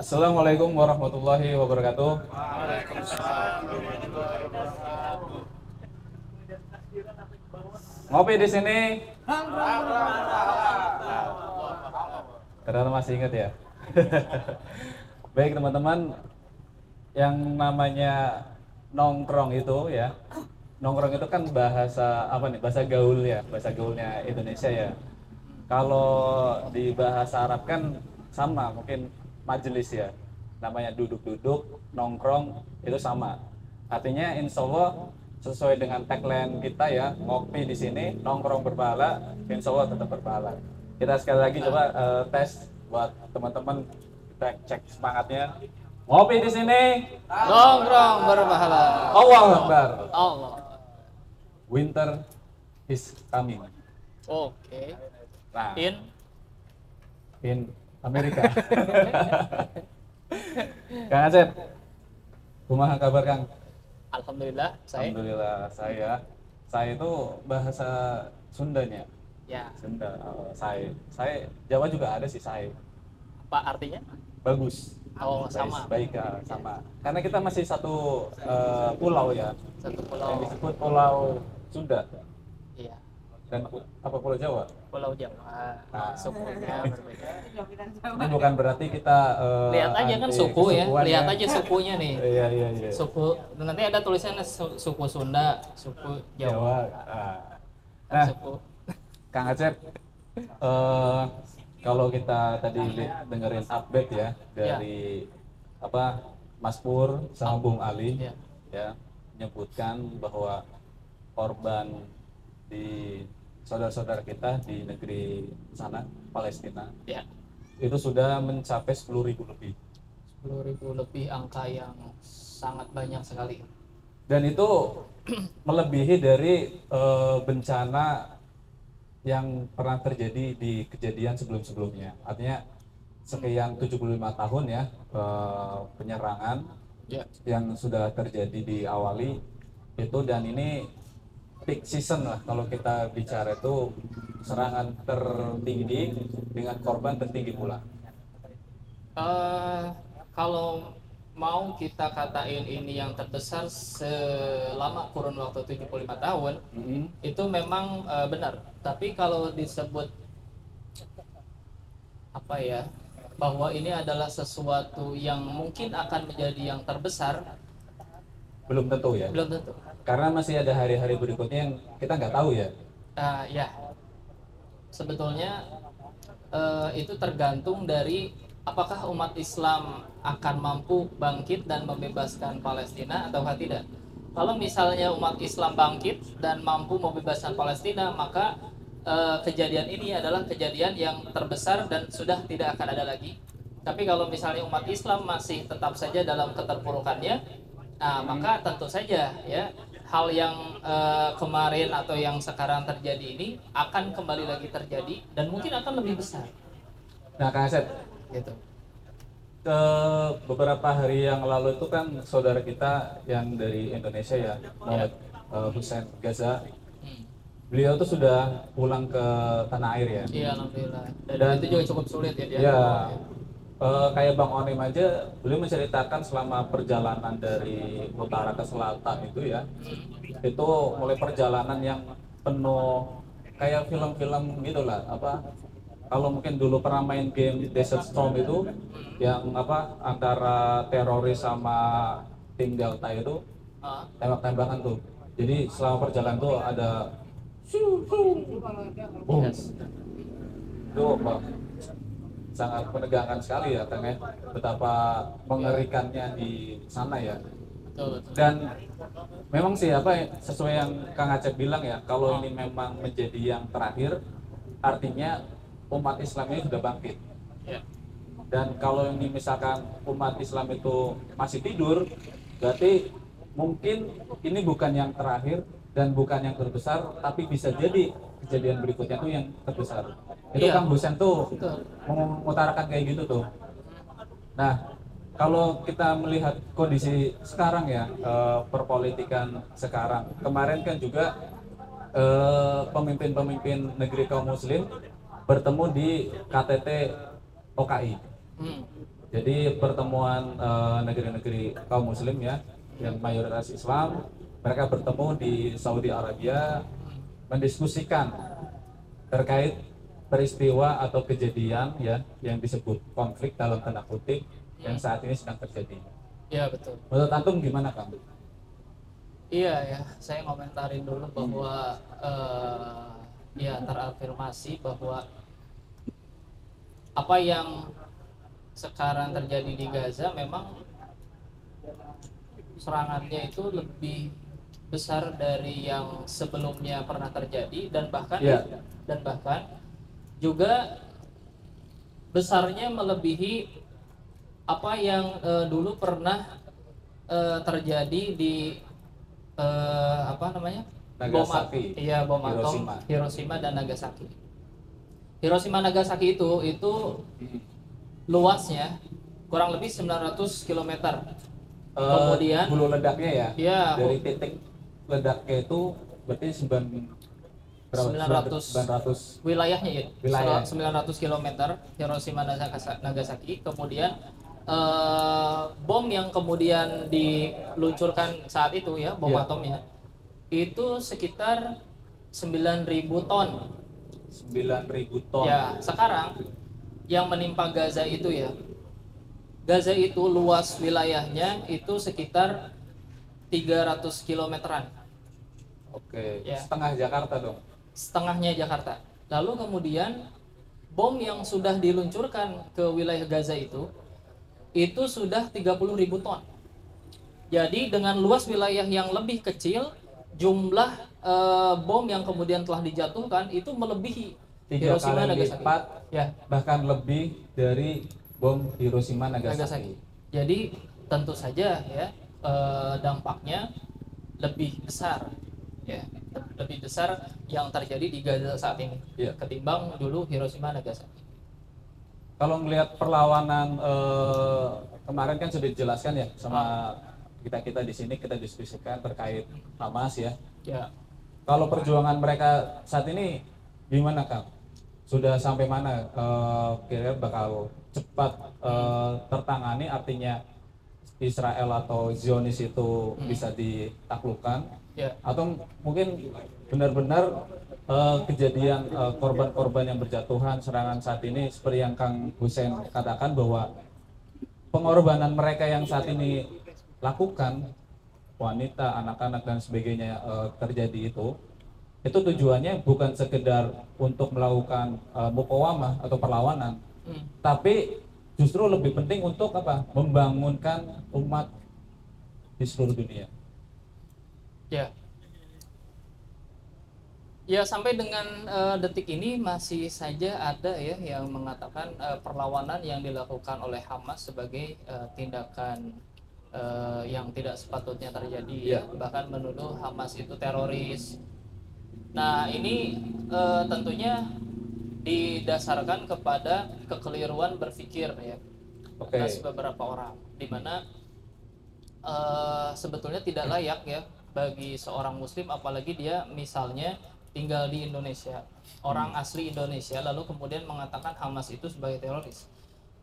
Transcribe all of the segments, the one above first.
Assalamualaikum warahmatullahi wabarakatuh. Ngopi di sini. Ternyata masih ingat ya. Baik teman-teman, yang namanya nongkrong itu ya, nongkrong itu kan bahasa apa nih? Bahasa gaul ya, bahasa gaulnya Indonesia ya. Kalau di bahasa Arab kan sama, mungkin majelis ya. Namanya duduk-duduk, nongkrong itu sama. Artinya insya Allah sesuai dengan tagline kita ya, ngopi di sini, nongkrong berpahala, insya Allah tetap berpahala. Kita sekali lagi coba eh, tes buat teman-teman kita cek semangatnya. Ngopi di sini, Nongkrong berpahala. Allah Akbar. Allah. Winter is coming. Oke. Nah, In. in Amerika. Kang Acep, kumaha kabar Kang? Alhamdulillah saya. Alhamdulillah saya, saya itu bahasa Sundanya, Ya. Sunda. eh, saya, saya Jawa juga ada sih saya. Apa artinya? Bagus. Oh, Baik, sama. Baik, ya, sama. Karena kita masih satu eh, pulau ya, Satu yang pulau. disebut Pulau Sunda Iya. dan apa Pulau Jawa. Pulau Jawa. Nah. Sukunya berbeda. Ini bukan berarti kita eh, Lihat aja kan suku ya. Lihat aja sukunya nih. Iya iya iya. Suku nanti ada tulisannya su- suku Sunda, suku Jawa. Jawa. Ah. Kan Nah, Suku. Kang Acep, eh, kalau kita tadi dengerin update ya dari apa Mas Pur sama Bung Ali Iya. ya menyebutkan bahwa korban di saudara-saudara kita di negeri sana Palestina Ya. itu sudah mencapai 10.000 lebih 10.000 lebih angka yang sangat banyak sekali. dan itu melebihi dari eh, bencana yang pernah terjadi di kejadian sebelum-sebelumnya. Artinya sekian 75 tahun ya eh, penyerangan Ya. yang sudah terjadi di awali itu dan ini peak season lah kalau kita bicara itu serangan tertinggi dengan korban tertinggi pula. Eh, kalau mau kita katain ini yang terbesar selama kurun waktu 75 tahun, itu memang eh, benar. Tapi kalau disebut apa ya, bahwa ini adalah sesuatu yang mungkin akan menjadi yang terbesar, Belum tentu ya. belum tentu. Karena masih ada hari-hari berikutnya yang kita nggak tahu ya. Ah, ya, sebetulnya eh, itu tergantung dari apakah umat Islam akan mampu bangkit dan membebaskan Palestina ataukah tidak. Kalau misalnya umat Islam bangkit dan mampu membebaskan Palestina, maka eh, kejadian ini adalah kejadian yang terbesar dan sudah tidak akan ada lagi. Tapi kalau misalnya umat Islam masih tetap saja dalam keterpurukannya, nah maka tentu saja ya hal yang eh, kemarin atau yang sekarang terjadi ini akan kembali lagi terjadi dan mungkin akan lebih besar. Nah, Kang Asep, Gitu. ke beberapa hari yang lalu itu kan saudara kita yang dari Indonesia ya, Muhammad eh, Hussein Gaza, Hmm. beliau tuh sudah pulang ke tanah air ya. Iya alhamdulillah. Dan, Dan- itu juga cukup sulit ya dia. Ya, eh, kayak Bang Onim aja, beliau menceritakan selama perjalanan dari utara ke selatan itu ya, itu mulai perjalanan yang penuh kayak film-film gitulah apa kalau mungkin dulu pernah main game Desert Storm itu yang apa antara teroris sama tim Delta itu tembak-tembakan tuh. Jadi selama perjalanan tuh ada boom. Yes. itu apa, sangat menegangkan sekali ya Kang ya. Betapa mengerikannya di sana ya. Dan memang sih apa ya, sesuai yang Kang Acep bilang ya kalau ini memang menjadi yang terakhir artinya umat Islam ini sudah bangkit. Ya. dan kalau ini misalkan umat Islam itu masih tidur berarti mungkin ini bukan yang terakhir dan bukan yang terbesar tapi bisa jadi kejadian berikutnya tuh yang terbesar itu Iya. Kang Husen tuh Betul. mengutarakan kayak gitu tuh nah kalau kita melihat kondisi sekarang ya eh, perpolitikan sekarang kemarin kan juga eh, pemimpin-pemimpin negeri kaum muslim bertemu di KTT OKI Hmm. Jadi pertemuan eh, negeri-negeri kaum muslim ya yang mayoritas Islam, mereka bertemu di Saudi Arabia mendiskusikan terkait peristiwa atau kejadian ya yang disebut konflik dalam tanda kutip yang saat ini sedang terjadi. Ya betul. Menurut antum gimana Kang? Iya ya, saya komentarin dulu bahwa eh, ya terafirmasi bahwa apa yang sekarang terjadi di Gaza memang serangannya itu lebih besar dari yang sebelumnya pernah terjadi dan bahkan Iya. dan bahkan juga besarnya melebihi apa yang eh, dulu pernah eh, terjadi di eh, apa namanya? Bom Nagasaki, at- iya bom atom. Hiroshima. Hiroshima dan Nagasaki. Hiroshima Nagasaki itu itu luasnya kurang lebih 900 km Kemudian- hulu ledaknya ya? Iya, dari titik ledaknya itu berarti sembilan berapa? 900. 900 wilayahnya ya Wilayah. 900 km Hiroshima Nagasaki- Nagasaki kemudian eh, bom yang kemudian diluncurkan saat itu ya bom Iya. atomnya itu sekitar 9.000 ton 9000 ton. ya sekarang yang menimpa Gaza itu ya Gaza itu luas wilayahnya itu sekitar 300 kilometeran Oke, Ya. setengah Jakarta dong. Setengahnya Jakarta. Lalu kemudian bom yang sudah diluncurkan ke wilayah Gaza itu itu sudah 30.000 ton. Jadi dengan luas wilayah yang lebih kecil, jumlah eh, bom yang kemudian telah dijatuhkan itu melebihi Tiga Hiroshima kali Nagasaki. lipat, Ya, bahkan lebih dari bom Hiroshima Nagasaki. Nagasaki. Jadi tentu saja ya eh, dampaknya lebih besar ya lebih besar yang terjadi di Gaza saat ini Iya. ketimbang dulu Hiroshima Nagasaki. Kalau melihat perlawanan eh, kemarin kan sudah dijelaskan ya sama kita kita di sini kita diskusikan terkait Hamas ya. Ya, Kalau perjuangan mereka saat ini gimana Kang? Sudah sampai mana eh, kira bakal cepat eh, tertangani artinya Israel atau Zionis itu bisa ditaklukkan. Ya, atau mungkin benar-benar eh, kejadian eh, korban-korban yang berjatuhan serangan saat ini seperti yang Kang Hussein katakan bahwa pengorbanan mereka yang saat ini lakukan wanita, anak-anak dan sebagainya eh, terjadi itu itu tujuannya bukan sekedar untuk melakukan eh, mukawamah atau perlawanan. Hmm, tapi justru lebih penting untuk apa membangunkan umat di seluruh dunia ya. Ya sampai dengan eh, detik ini masih saja ada ya yang mengatakan eh, perlawanan yang dilakukan oleh Hamas sebagai eh, tindakan eh, yang tidak sepatutnya terjadi ya. bahkan menuduh Hamas itu teroris. Nah ini eh, tentunya didasarkan kepada kekeliruan berpikir ya. Oke. Atas beberapa orang di mana eh, sebetulnya tidak layak ya bagi seorang muslim apalagi dia misalnya tinggal di Indonesia orang asli Indonesia lalu kemudian mengatakan Hamas itu sebagai teroris.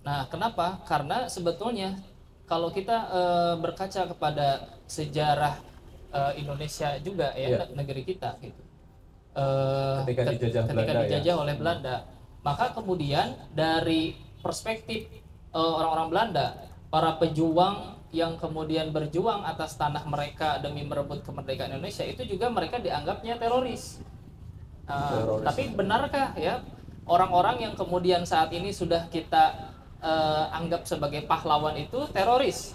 Nah kenapa? Karena sebetulnya kalau kita eh, berkaca kepada sejarah eh, Indonesia juga ya Iya. negeri kita gitu Eh, Ketika ket- dijajah ketika Belanda, ya. dijajah oleh Belanda maka kemudian dari perspektif eh, orang-orang Belanda para pejuang yang kemudian berjuang atas tanah mereka demi merebut kemerdekaan Indonesia itu juga mereka dianggapnya teroris. Uh, Teroris. tapi benarkah ya orang-orang yang kemudian saat ini sudah kita eh, anggap sebagai pahlawan itu teroris?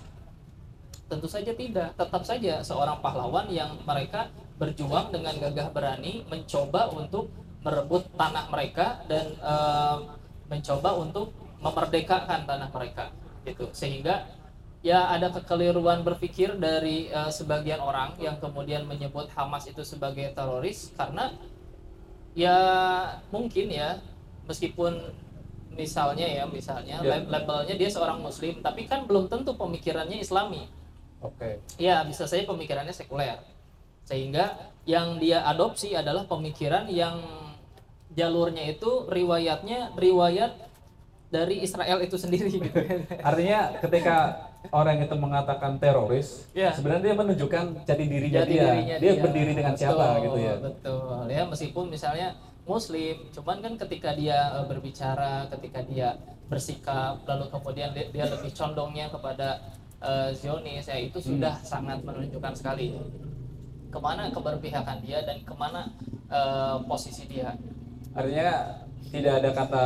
Tentu saja tidak. Tetap saja seorang pahlawan yang mereka berjuang dengan gagah berani mencoba untuk merebut tanah mereka dan eh, mencoba untuk memerdekakan tanah mereka gitu. Sehingga ya ada kekeliruan berpikir dari eh, sebagian orang yang kemudian menyebut Hamas itu sebagai teroris karena ya mungkin ya meskipun misalnya ya misalnya Ya. lab- labelnya dia seorang muslim tapi kan belum tentu pemikirannya islami oke ya bisa saja pemikirannya sekuler sehingga yang dia adopsi adalah pemikiran yang jalurnya itu riwayatnya riwayat dari Israel itu sendiri gitu Artinya ketika orang itu mengatakan teroris, Ya. sebenarnya dia menunjukkan jati dirinya Jati dia. dirinya dia berdiri dengan siapa Betul, gitu ya. betul ya meskipun misalnya muslim cuman kan ketika dia eh, berbicara ketika dia bersikap lalu kemudian dia, dia lebih condongnya kepada eh, Zionis ya itu sudah Hmm. sangat menunjukkan sekali ke mana keberpihakan dia dan ke mana eh, posisi dia Artinya tidak ada kata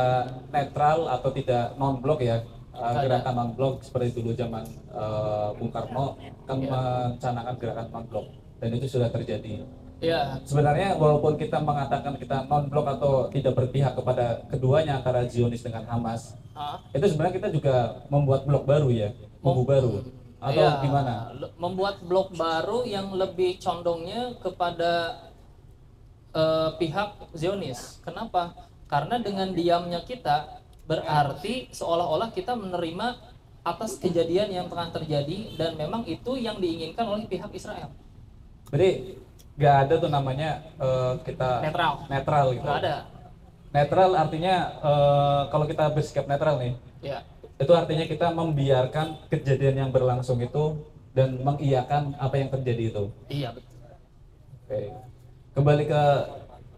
netral atau tidak non blok ya. Uh, gerakan non blok seperti dulu zaman uh, Bung Karno kan Iya. mencanangkan gerakan non blok dan itu sudah terjadi. ya Sebenarnya walaupun kita mengatakan kita non blok atau tidak berpihak kepada keduanya antara Zionis dengan Hamas, ah, itu sebenarnya kita juga membuat blok baru ya, kubu baru atau ya, gimana? membuat blok baru yang lebih condongnya kepada eh, pihak Zionis. Kenapa? Karena dengan diamnya kita berarti seolah-olah kita menerima atas kejadian yang tengah terjadi dan memang itu yang diinginkan oleh pihak Israel. Berarti nggak ada tuh namanya uh, kita Netral. netral gitu. Nggak ada. Netral artinya uh, kalau kita bersikap netral nih, Ya. Itu artinya kita membiarkan kejadian yang berlangsung itu dan mengiyakan apa yang terjadi itu. Iya betul. Oke. Kembali ke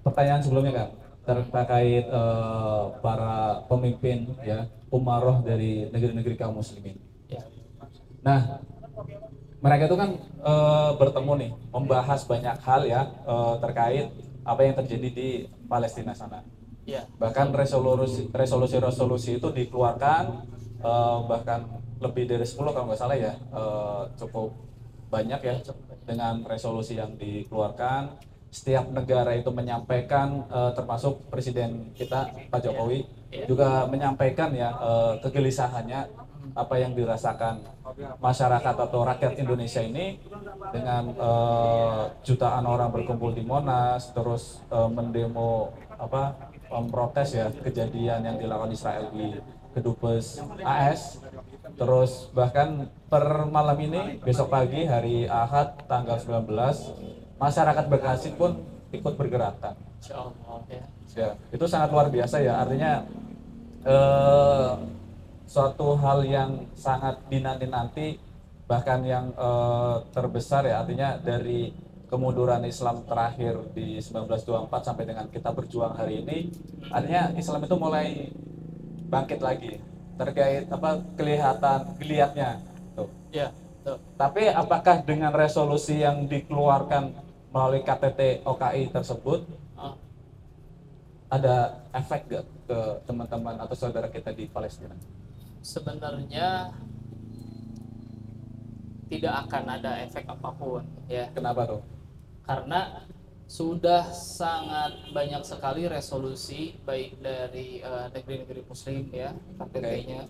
pertanyaan sebelumnya kan terkait eh, para pemimpin ya umaroh dari negeri-negeri kaum muslimin. Ya. Nah, mereka itu kan eh, bertemu nih membahas banyak hal ya eh, terkait apa yang terjadi di Palestina sana. Ya. Bahkan resolusi resolusi-resolusi itu dikeluarkan eh, bahkan lebih dari 10 kalau nggak salah ya eh, cukup banyak ya dengan resolusi yang dikeluarkan setiap negara itu menyampaikan eh, termasuk presiden kita Pak Jokowi Iya. juga menyampaikan ya eh, kegelisahannya apa yang dirasakan masyarakat atau rakyat Indonesia ini dengan eh, jutaan orang berkumpul di Monas terus eh, mendemo apa memprotes ya kejadian yang dilakukan Israel di Kedubes AS terus bahkan per malam ini besok pagi hari Ahad tanggal 19 masyarakat Bekasi pun ikut ya. ya itu sangat luar biasa ya artinya eh, suatu hal yang sangat dinanti-nanti bahkan yang eh, terbesar ya artinya dari kemunduran Islam terakhir di 1924 sampai dengan kita berjuang hari ini artinya Islam itu mulai bangkit lagi terkait apa kelihatan geliatnya tuh Ya. Betul. tapi apakah dengan resolusi yang dikeluarkan melalui KTT OKI tersebut Ah. ada efek gak ke teman-teman atau saudara kita di Palestina? Sebenarnya tidak akan ada efek apa pun ya. Kenapa tuh? karena sudah sangat banyak sekali resolusi baik dari eh, negeri-negeri muslim ya KTT-nya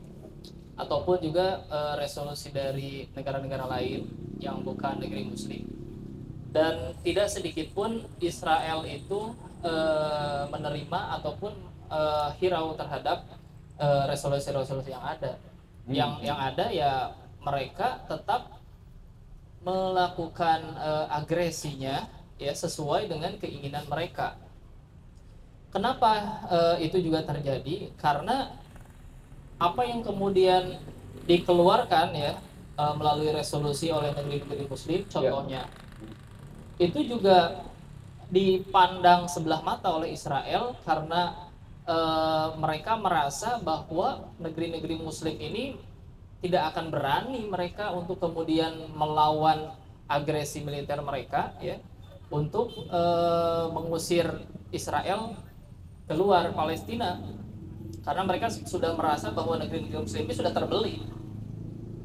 ataupun juga eh, resolusi dari negara-negara lain yang bukan negeri muslim. Dan tidak sedikit pun Israel itu eh, menerima ataupun eh, hirau terhadap resolusi-resolusi yang ada. Yang yang ada ya mereka tetap melakukan eh, agresinya ya sesuai dengan keinginan mereka. Kenapa eh, itu juga terjadi? Karena apa yang kemudian dikeluarkan ya eh, melalui resolusi oleh negeri-negeri Muslim, contohnya itu juga dipandang sebelah mata oleh Israel karena eh, mereka merasa bahwa negeri-negeri Muslim ini tidak akan berani mereka untuk kemudian melawan agresi militer mereka ya untuk eh, mengusir Israel keluar Palestina karena mereka sudah merasa bahwa negeri-negeri Muslim ini sudah terbeli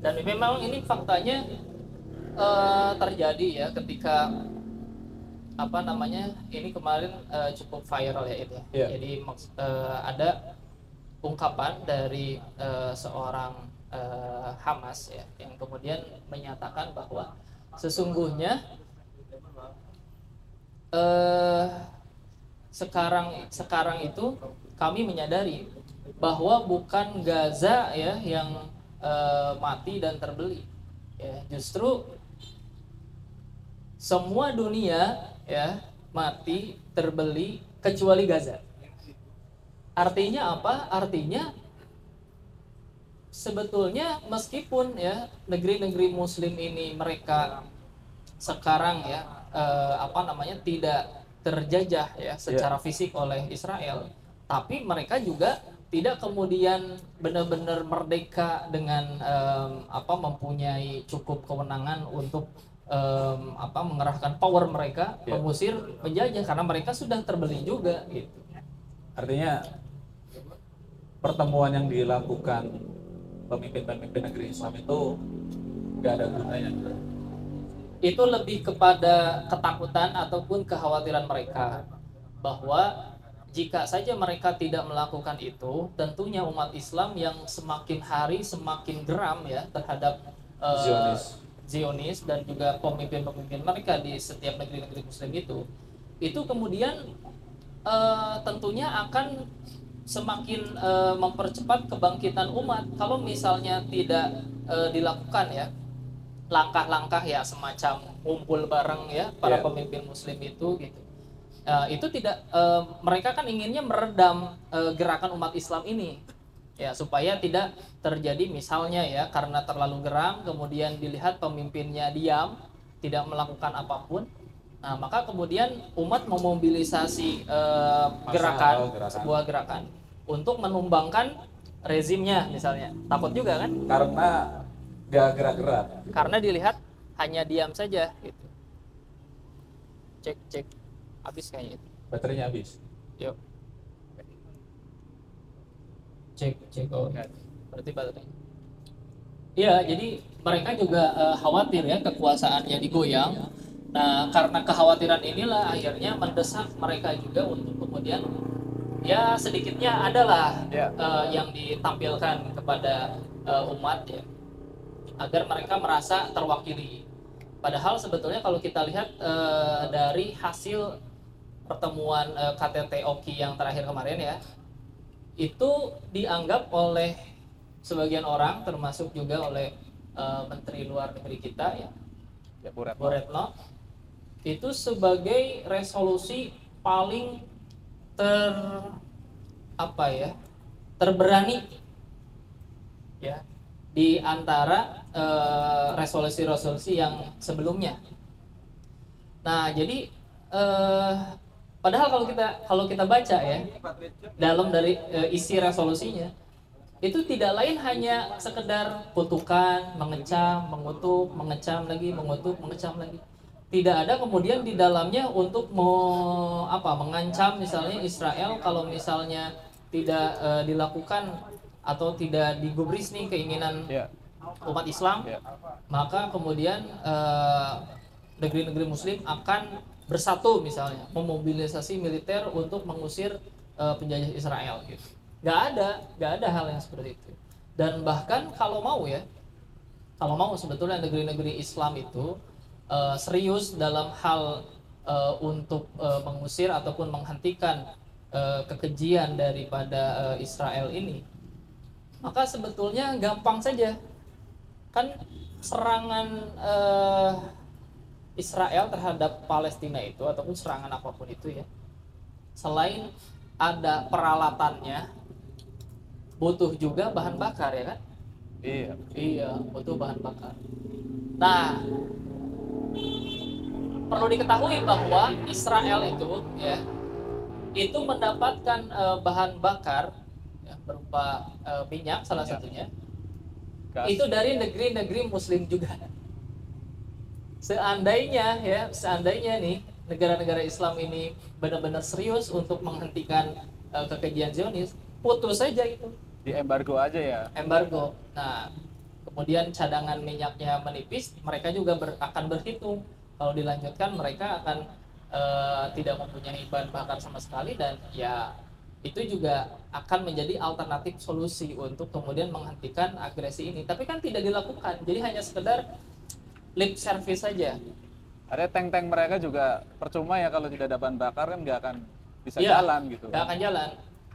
dan memang ini faktanya eh, terjadi ya ketika apa namanya ini kemarin eh, cukup viral ya itu ya. Iya. jadi eh, ada ungkapan dari eh, seorang eh, Hamas ya yang kemudian menyatakan bahwa sesungguhnya eh, sekarang sekarang itu kami menyadari bahwa bukan Gaza ya yang eh, mati dan terbeli. Ya justru semua dunia ya mati terbeli kecuali Gaza. Artinya apa? Artinya sebetulnya meskipun ya negeri-negeri muslim ini mereka sekarang ya eh, apa namanya tidak terjajah ya secara fisik oleh Israel tapi mereka juga tidak kemudian benar-benar merdeka dengan em, apa mempunyai cukup kewenangan untuk em, apa mengerahkan power mereka Ya. mengusir penjajah karena mereka sudah terbeli juga gitu Artinya pertemuan yang dilakukan pemimpin-pemimpin negeri Islam itu nggak ada gunanya. Itu lebih kepada ketakutan ataupun kekhawatiran mereka bahwa jika saja mereka tidak melakukan itu, tentunya umat Islam yang semakin hari semakin geram ya terhadap eh, Zionis. Zionis dan juga pemimpin-pemimpin mereka di setiap negeri-negeri Muslim itu, itu kemudian eh, tentunya akan semakin eh, mempercepat kebangkitan umat kalau misalnya tidak eh, dilakukan ya langkah-langkah ya semacam kumpul bareng ya para Ya. pemimpin muslim itu gitu. Eh, itu tidak eh, mereka kan inginnya meredam eh, gerakan umat Islam ini. Ya supaya tidak terjadi misalnya ya karena terlalu geram kemudian dilihat pemimpinnya diam tidak melakukan apa pun. Nah maka kemudian umat memobilisasi eh, gerakan, oh, gerakan. sebuah gerakan untuk menumbangkan rezimnya misalnya. Takut juga kan? Karena nggak gerak-gerak. karena dilihat hanya diam saja gitu. Cek cek. Habis kayaknya itu. Baterainya habis. yuk. Cek cek oh berarti baterainya. Iya jadi mereka juga eh, khawatir ya kekuasaannya digoyang. Nah karena kekhawatiran inilah akhirnya mendesak mereka juga untuk kemudian ya sedikitnya adalah Ya. eh, yang ditampilkan kepada eh, umat ya agar mereka merasa terwakili. Padahal sebetulnya kalau kita lihat eh, dari hasil pertemuan eh, KTT Oki yang terakhir kemarin ya, itu dianggap oleh sebagian orang termasuk juga oleh eh, Menteri Luar Negeri kita ya, Ya, Bu Retno. Bu Retno, itu sebagai resolusi paling ter apa ya terberani ya di antara eh, resolusi-resolusi yang sebelumnya. Nah jadi eh, padahal kalau kita kalau kita baca ya dalam dari eh, isi resolusinya itu tidak lain hanya sekedar kutukan, mengecam, mengutuk, mengecam lagi, mengutuk, mengecam lagi. Tidak ada kemudian di dalamnya untuk mau apa mengancam misalnya Israel kalau misalnya tidak eh, dilakukan atau tidak digubris nih keinginan Ya. umat Islam, Ya. maka kemudian eh, negeri-negeri Muslim akan bersatu misalnya memobilisasi militer untuk mengusir eh, penjajah Israel gitu. Gak ada, gak ada hal yang seperti itu. Dan bahkan kalau mau ya, kalau mau sebetulnya negeri-negeri Islam itu eh, serius dalam hal eh, untuk eh, mengusir ataupun menghentikan eh, kekejian daripada eh, Israel ini, maka sebetulnya gampang saja. Kan serangan eh, Israel terhadap Palestina itu ataupun serangan apa pun itu ya selain ada peralatannya butuh juga bahan bakar ya kan? Iya. iya butuh bahan bakar. Nah perlu diketahui bahwa Israel itu ya itu mendapatkan eh, bahan bakar ya, berupa eh, minyak salah Ya. satunya Gas. itu dari negeri-negeri muslim juga seandainya ya seandainya nih negara-negara Islam ini benar-benar serius untuk menghentikan eh, kekejian Zionis putus saja itu Di embargo aja ya. embargo nah kemudian cadangan minyaknya menipis mereka juga ber- akan berhitung kalau dilanjutkan mereka akan eh, tidak mempunyai bahan bakar sama sekali dan ya itu juga akan menjadi alternatif solusi untuk kemudian menghentikan agresi ini. Tapi kan tidak dilakukan. Jadi hanya sekedar lip service saja. Ada tank-tank mereka juga percuma ya kalau tidak ada bahan bakar kan nggak akan bisa Iya, jalan gitu. nggak akan jalan.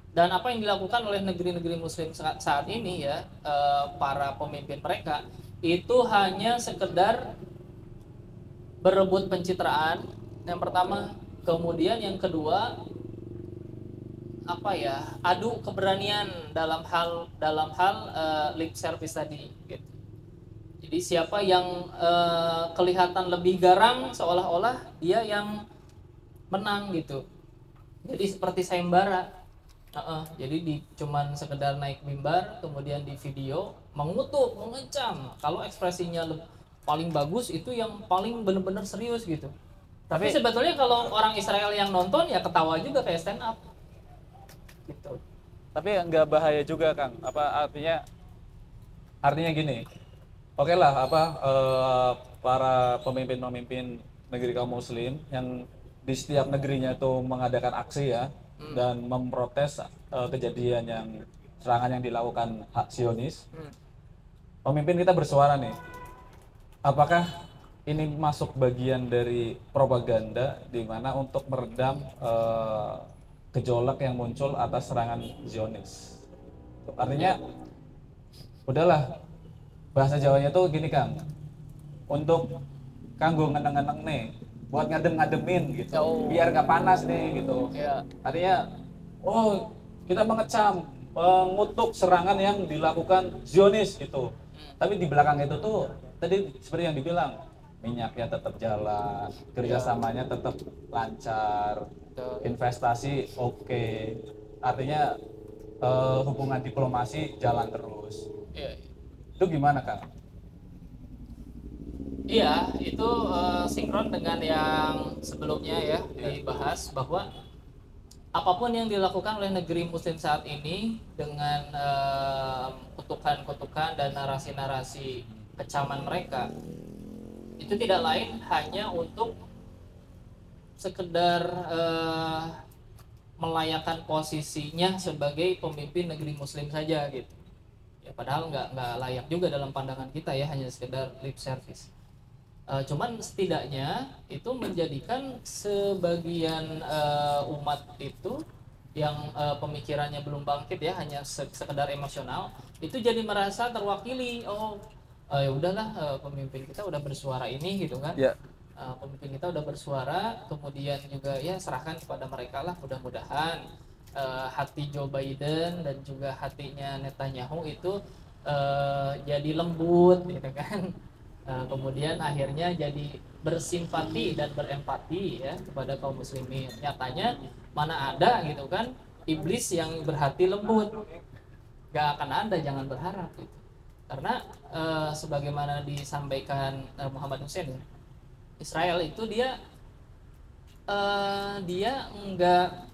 Dan apa yang dilakukan oleh negeri-negeri muslim saat, saat ini ya eh, para pemimpin mereka itu hanya sekedar berebut pencitraan. Yang pertama kemudian yang kedua apa ya adu keberanian dalam hal dalam hal uh, lip service tadi gitu. Jadi siapa yang uh, kelihatan lebih garang seolah-olah dia yang menang gitu. Jadi seperti sayembara. Uh -uh, jadi di cuman sekedar naik mimbar kemudian di video mengutuk, mengecam. Kalau ekspresinya paling bagus itu yang paling benar-benar serius gitu. Tapi, Tapi sebetulnya kalau orang Israel yang nonton ya ketawa juga kayak stand up gitu. Tapi nggak bahaya juga kang. Apa artinya? Artinya gini. Oke okay lah apa uh, para pemimpin-pemimpin negeri kaum muslim yang di setiap negerinya itu mengadakan aksi ya hmm. dan memprotes uh, kejadian yang serangan yang dilakukan hak Sionis hmm. pemimpin kita bersuara nih apakah ini masuk bagian dari propaganda di mana untuk meredam uh, gejolak yang muncul atas serangan Zionis. Artinya udahlah bahasa Jawanya tuh gini Kang. Untuk kanggo ngeneng-ngeneng nih buat ngadem-ngademin gitu. Oh. Biar gak panas nih gitu. Yeah. Artinya oh kita mengecam mengutuk serangan yang dilakukan Zionis gitu. Hmm. Tapi di belakang itu tuh tadi seperti yang dibilang minyaknya tetap jalan, kerjasamanya tetap lancar, investasi oke, okay. artinya uh, hubungan diplomasi jalan terus. Iya. Itu gimana kak? Iya, itu uh, sinkron dengan yang sebelumnya ya iya. dibahas bahwa apa pun yang dilakukan oleh negeri Muslim saat ini dengan uh, kutukan-kutukan dan narasi-narasi kecaman mereka itu tidak lain hanya untuk sekedar uh, melayakan posisinya sebagai pemimpin negeri muslim saja gitu ya padahal nggak nggak layak juga dalam pandangan kita ya hanya sekedar lip service uh, cuman setidaknya itu menjadikan sebagian uh, umat itu yang uh, pemikirannya belum bangkit ya hanya sekedar emosional itu jadi merasa terwakili oh uh, ya udahlah uh, pemimpin kita udah bersuara ini gitu kan. Ya. Uh, pemimpin kita udah bersuara kemudian juga ya serahkan kepada mereka lah mudah-mudahan uh, hati Joe Biden dan juga hatinya Netanyahu itu uh, jadi lembut gitu kan. Uh, kemudian akhirnya jadi bersimpati dan berempati ya kepada kaum muslimin. Nyatanya mana ada gitu kan iblis yang berhati lembut. Gak akan ada jangan berharap gitu. Karena uh, sebagaimana disampaikan uh, Muhammad Hussein ya, Israel itu dia uh, dia enggak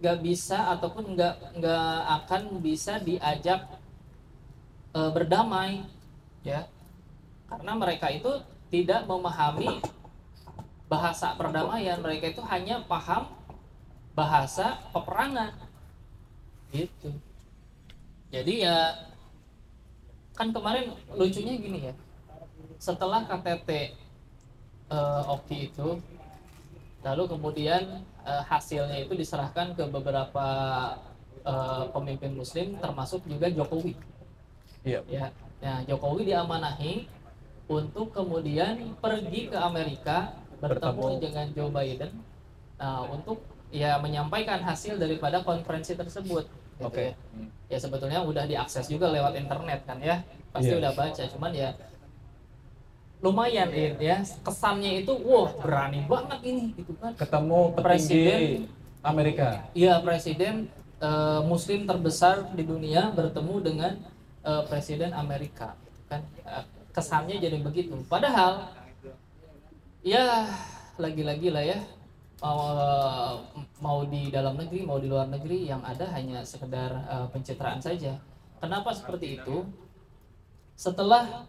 nggak bisa ataupun nggak nggak akan bisa diajak uh, berdamai ya. Karena mereka itu tidak memahami bahasa perdamaian. Mereka itu hanya paham bahasa peperangan. Gitu. Jadi ya kan kemarin lucunya gini ya setelah KTT uh, eh, Oki itu lalu kemudian uh, hasilnya itu diserahkan ke beberapa uh, pemimpin muslim termasuk juga Jokowi iya ya nah Jokowi diamanahi untuk kemudian pergi ke Amerika bertemu, dengan Joe Biden nah, untuk ya menyampaikan hasil daripada konferensi tersebut gitu Oke. Okay. Ya. ya sebetulnya udah diakses juga lewat internet kan ya. Pasti yeah. udah baca, cuman ya lumayan ya. Kesannya itu wah berani banget ini gitu kan. Ketemu presiden Amerika. Iya presiden uh, muslim terbesar di dunia bertemu dengan uh, presiden Amerika kan. Uh, kesannya jadi begitu. Padahal ya lagi-lagi lah ya mau mau di dalam negeri mau di luar negeri yang ada hanya sekedar uh, pencitraan saja. Kenapa seperti itu? Setelah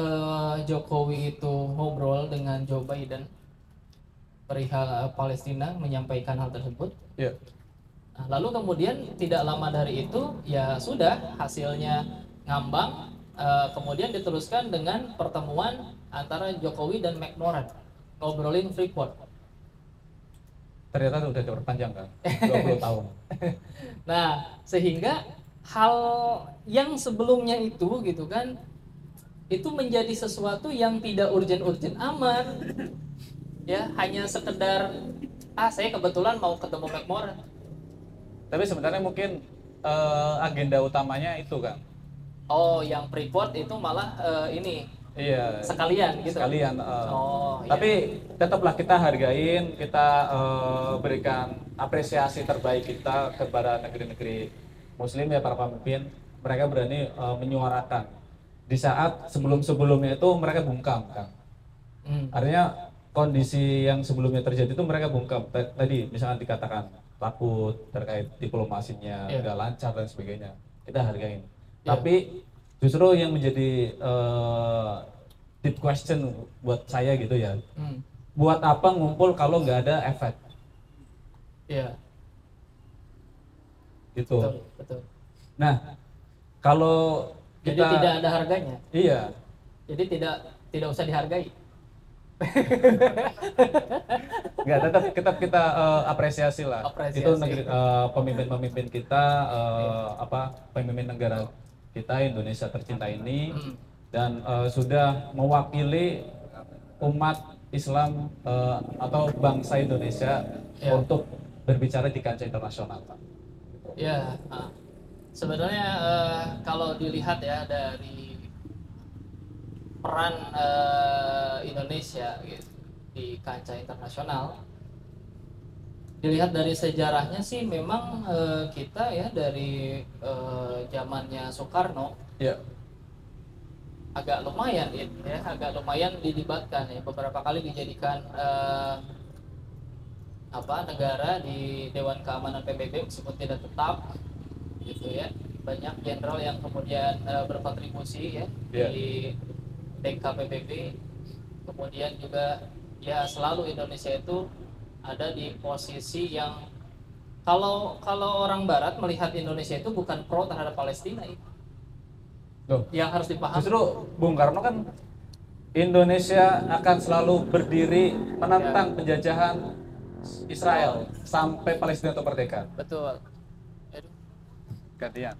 uh, Jokowi itu ngobrol dengan Joe Biden perihal Palestina menyampaikan hal tersebut. Yeah. Nah, lalu kemudian tidak lama dari itu ya sudah hasilnya ngambang. Uh, kemudian diteruskan dengan pertemuan antara Jokowi dan McMoran ngobrolin Freeport ternyata udah diperpanjang kan 20 tahun nah sehingga hal yang sebelumnya itu gitu kan itu menjadi sesuatu yang tidak urgent-urgent amat ya hanya sekedar ah saya kebetulan mau ketemu McMoran Tapi sebenarnya mungkin eh, agenda utamanya itu kan. oh yang Freeport itu malah eh, ini Iya. sekalian gitu Sekalian. eh. oh iya. Tapi tetaplah kita hargain, kita eh, berikan apresiasi terbaik kita kepada negeri-negeri Muslim ya para pemimpin. Mereka berani eh, menyuarakan di saat sebelum-sebelumnya itu mereka bungkam kan. Hmm. Artinya kondisi yang sebelumnya terjadi itu mereka bungkam. Ta- Tadi misalkan dikatakan takut terkait diplomasinya nggak lancar dan sebagainya. Kita hargain. Iya. Tapi justru yang menjadi eh, deep question buat saya gitu ya. Hmm. Buat apa ngumpul kalau nggak ada efek Iya, gitu. betul, betul. Nah, kalau Jadi kita tidak ada harganya. iya, Jadi tidak tidak usah dihargai. nggak tetap tetap kita eh, apresiasi lah. Apresiasi. Itu negeri eh, pemimpin-pemimpin kita eh, apa pemimpin negara kita Indonesia tercinta ini Hmm. dan eh, sudah mewakili umat Islam eh, atau bangsa Indonesia Ya. untuk berbicara di kancah internasional. Pak. Ya, ah. Sebenarnya eh, kalau dilihat ya dari peran eh, Indonesia gitu, di kancah internasional, dilihat dari sejarahnya sih memang eh, kita ya dari eh, zamannya Soekarno Ya, agak lumayan ya, ya, agak lumayan dilibatkan ya. Beberapa kali dijadikan eh, apa negara di Dewan Keamanan PBB meskipun tidak tetap gitu ya banyak jenderal yang kemudian eh, berkontribusi ya Iya. di DKPBB kemudian juga ya selalu Indonesia itu ada di posisi yang kalau kalau orang Barat melihat Indonesia itu bukan pro terhadap Palestina itu loh. yang harus dipahami Justru Bung Karno kan Indonesia akan selalu berdiri menentang penjajahan Israel sampai Palestina itu merdeka. betul. Gantian.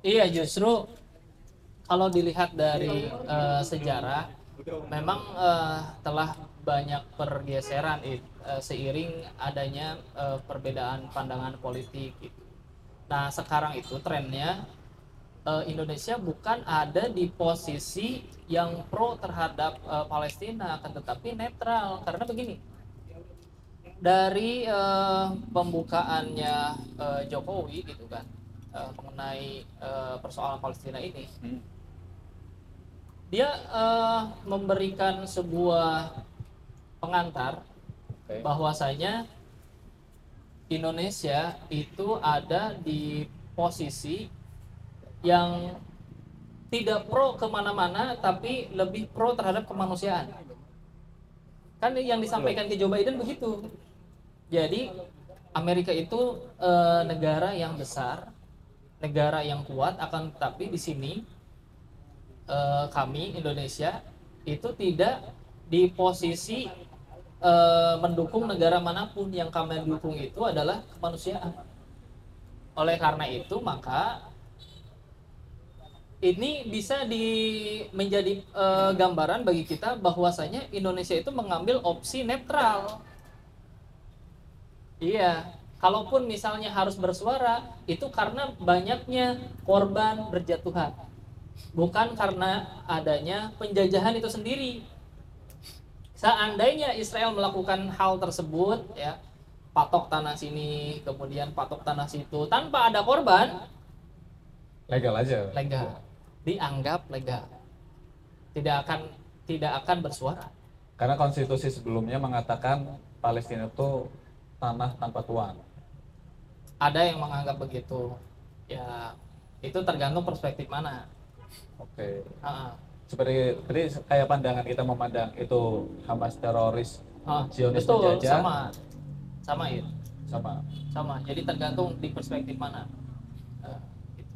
Iya justru kalau dilihat dari eh, sejarah memang eh, telah banyak pergeseran eh, seiring adanya eh, perbedaan pandangan politik. Nah sekarang itu trennya eh, Indonesia bukan ada di posisi yang pro terhadap eh, Palestina tetapi netral karena begini dari eh, pembukaannya eh, Jokowi gitu kan eh, mengenai eh, persoalan Palestina ini Hmm. dia eh, memberikan sebuah pengantar Oke. bahwasanya Indonesia itu ada di posisi yang tidak pro ke mana-mana tapi lebih pro terhadap kemanusiaan kan yang disampaikan ke Joe Biden begitu jadi Amerika itu eh, negara yang besar negara yang kuat akan tetapi di sini eh, kami Indonesia itu tidak di posisi eh, mendukung negara mana pun yang kami dukung itu adalah kemanusiaan. Oleh karena itu maka ini bisa di menjadi eh, gambaran bagi kita bahwasanya Indonesia itu mengambil opsi netral. Iya, kalaupun misalnya harus bersuara itu karena banyaknya korban berjatuhan bukan karena adanya penjajahan itu sendiri. Seandainya Israel melakukan hal tersebut, ya patok tanah sini, kemudian patok tanah situ, tanpa ada korban, Legal aja. legal, dianggap legal, tidak akan tidak akan bersuara. Karena konstitusi sebelumnya mengatakan Palestina itu tanah tanpa tuan. Ada yang menganggap begitu, ya itu tergantung perspektif mana. Oke. Ah, Seperti tadi kayak pandangan kita memandang itu Hamas teroris, Zionis betul, penjajah. sama, sama itu. sama. sama jadi tergantung di perspektif mana Eh,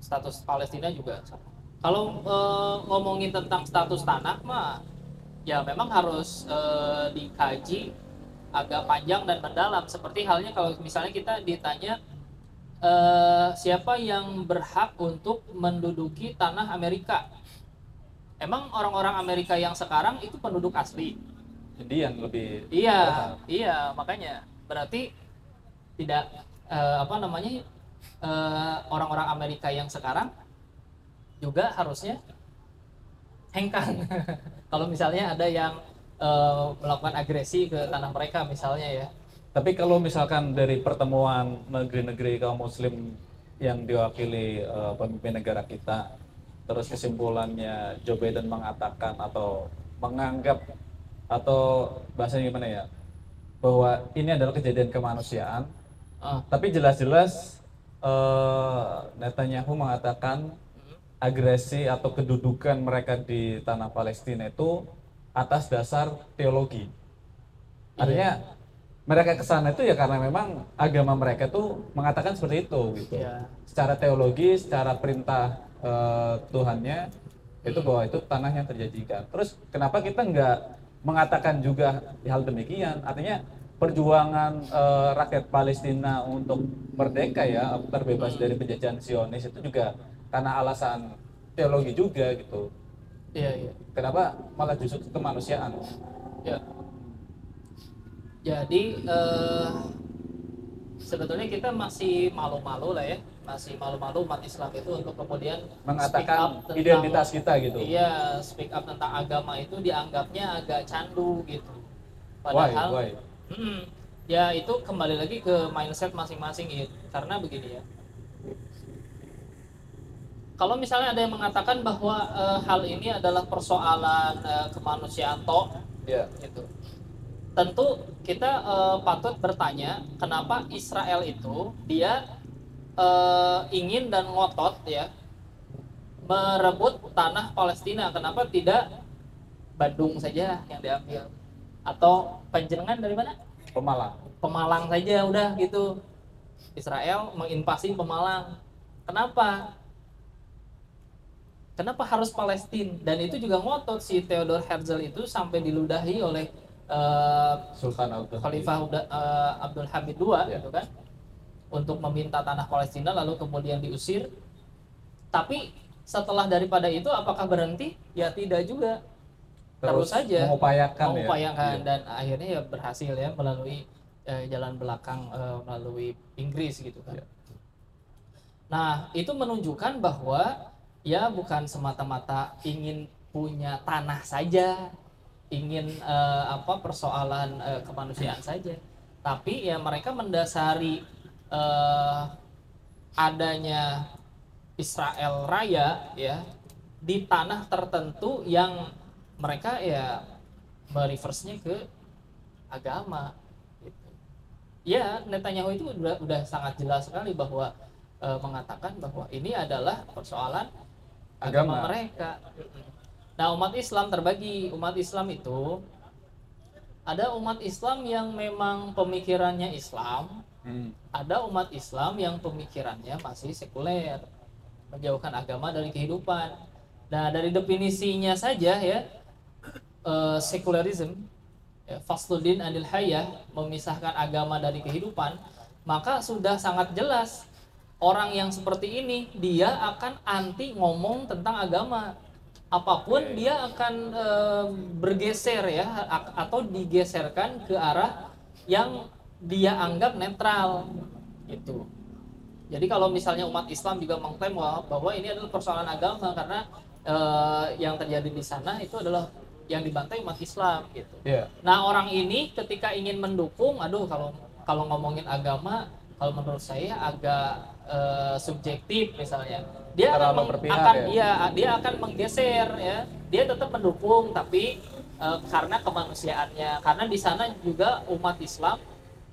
status Palestina juga sama kalau eh, ngomongin tentang status tanah mah ya memang harus eh, dikaji agak panjang dan mendalam. Seperti halnya kalau misalnya kita ditanya eh, siapa yang berhak untuk menduduki tanah Amerika? Emang orang-orang Amerika yang sekarang itu penduduk asli? Indian lebih iya iya makanya. Berarti tidak eh, apa namanya eh, orang-orang Amerika yang sekarang juga harusnya hengkang. Kalau misalnya ada yang eh, melakukan agresi ke tanah mereka misalnya ya. Tapi kalau misalkan dari pertemuan negeri-negeri kaum muslim yang diwakili eh, pemimpin negara kita, terus kesimpulannya Joe Biden mengatakan atau menganggap atau bahasanya gimana ya, bahwa ini adalah kejadian kemanusiaan, Ah, tapi jelas-jelas eh, Netanyahu mengatakan agresi atau kedudukan mereka di tanah Palestina itu atas dasar teologi. Artinya mereka ke sana itu ya karena memang agama mereka tuh mengatakan seperti itu gitu. Iya. Secara teologi, secara perintah eh, Tuhannya itu bahwa itu tanah yang terjadikan. Terus kenapa kita nggak mengatakan juga hal demikian? Artinya perjuangan eh, rakyat Palestina untuk merdeka ya terbebas dari penjajahan Zionis itu juga karena alasan teologi juga gitu. Iya iya Kenapa malah justru kemanusiaan? Ya. Jadi eh, sebetulnya kita masih malu-malu lah ya, masih malu-malu umat Islam itu untuk kemudian speak Mengatakan up tentang- identitas kita gitu. Iya, speak up tentang agama itu dianggapnya agak candu gitu. Why? Padahal, Why? Mm, ya itu kembali lagi ke mindset masing-masing ya. Karena begini ya. Kalau misalnya ada yang mengatakan bahwa eh, hal ini adalah persoalan eh, kemanusiaan toh, Ya. gitu. Tentu kita eh, patut bertanya kenapa Israel itu dia eh, ingin dan ngotot ya merebut tanah Palestina. Kenapa tidak Bandung saja yang diambil atau penjenengan dari mana? Pemalang. Pemalang saja udah gitu. Israel menginvasi Pemalang. Kenapa? Kenapa harus Palestina? Dan itu juga ngotot si Theodor Herzl itu sampai diludahi oleh eh, Sultan Abdul Khalifah Uda- eh, Abdul Hamid II Ya. gitu kan untuk meminta tanah Palestina lalu kemudian diusir. Tapi setelah daripada itu apakah berhenti? Ya tidak juga. Terus saja mengupayakan, mengupayakan ya. dan akhirnya ya berhasil ya melalui eh, jalan belakang eh, melalui Inggris gitu kan. Ya. Nah, itu menunjukkan bahwa ya bukan semata-mata ingin punya tanah saja, ingin eh, apa persoalan eh, kemanusiaan saja, tapi ya mereka mendasari eh, adanya Israel Raya ya di tanah tertentu yang mereka ya mereverse-nya ke agama gitu. Ya Netanyahu itu udah, udah sangat jelas sekali bahwa eh, mengatakan bahwa ini adalah persoalan agama, Agama. mereka. Nah umat Islam terbagi umat Islam itu ada umat Islam yang memang pemikirannya Islam, Hmm. ada umat Islam yang pemikirannya masih sekuler, menjauhkan agama dari kehidupan. Nah, dari definisinya saja ya, eh, sekularism, ya, fasludin anil hayah, memisahkan agama dari kehidupan, maka sudah sangat jelas orang yang seperti ini dia akan anti ngomong tentang agama. Apa pun dia akan eh, bergeser ya a- atau digeserkan ke arah yang dia anggap netral gitu. Jadi kalau misalnya umat Islam juga mengklaim bahwa, bahwa ini adalah persoalan agama karena eh, yang terjadi di sana itu adalah yang dibantai umat Islam gitu. Ya. Nah orang ini ketika ingin mendukung, aduh kalau kalau ngomongin agama, kalau menurut saya agak eh, subjektif misalnya, dia akan Terlalu akan ya? iya, dia akan menggeser ya, dia tetap mendukung tapi eh, karena kemanusiaannya, karena di sana juga umat Islam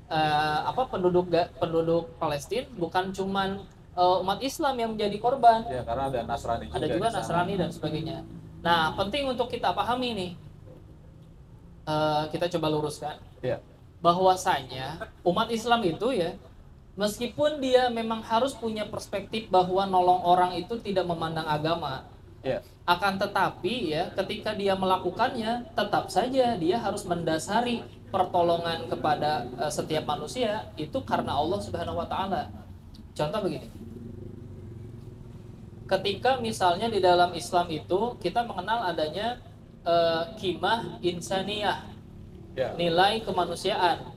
eh, apa penduduk penduduk Palestina bukan cuman eh, umat Islam yang menjadi korban, Ya, karena ada Nasrani juga. ada juga. Nasrani dan sebagainya. Nah, penting untuk kita pahami nih, Eh, kita coba luruskan Ya. bahwasanya umat Islam itu ya, meskipun dia memang harus punya perspektif bahwa nolong orang itu tidak memandang agama, Ya. akan tetapi ya, ketika dia melakukannya, tetap saja dia harus mendasari pertolongan kepada eh, setiap manusia itu karena Allah Subhanahu Wa Taala. Contoh begini, ketika misalnya di dalam Islam itu kita mengenal adanya eh, kimah insaniyah Ya. nilai kemanusiaan.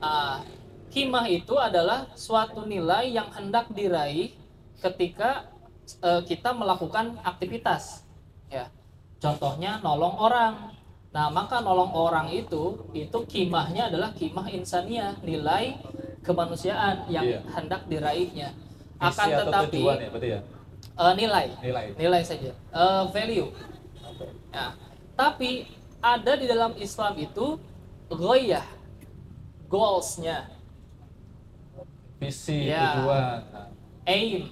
Ah, kimah itu adalah suatu nilai yang hendak diraih ketika eh, kita melakukan aktivitas. Ya, contohnya nolong orang. Nah, maka nolong orang itu itu kimahnya adalah kimah insania, nilai kemanusiaan yang Iya. hendak diraihnya. Akan tetapi ya ya eh, nilai, nilai. nilai saja, Eh, value. Ya, tapi ada di dalam Islam itu goyah, goalsnya, Visi Ya. tujuan. Aim.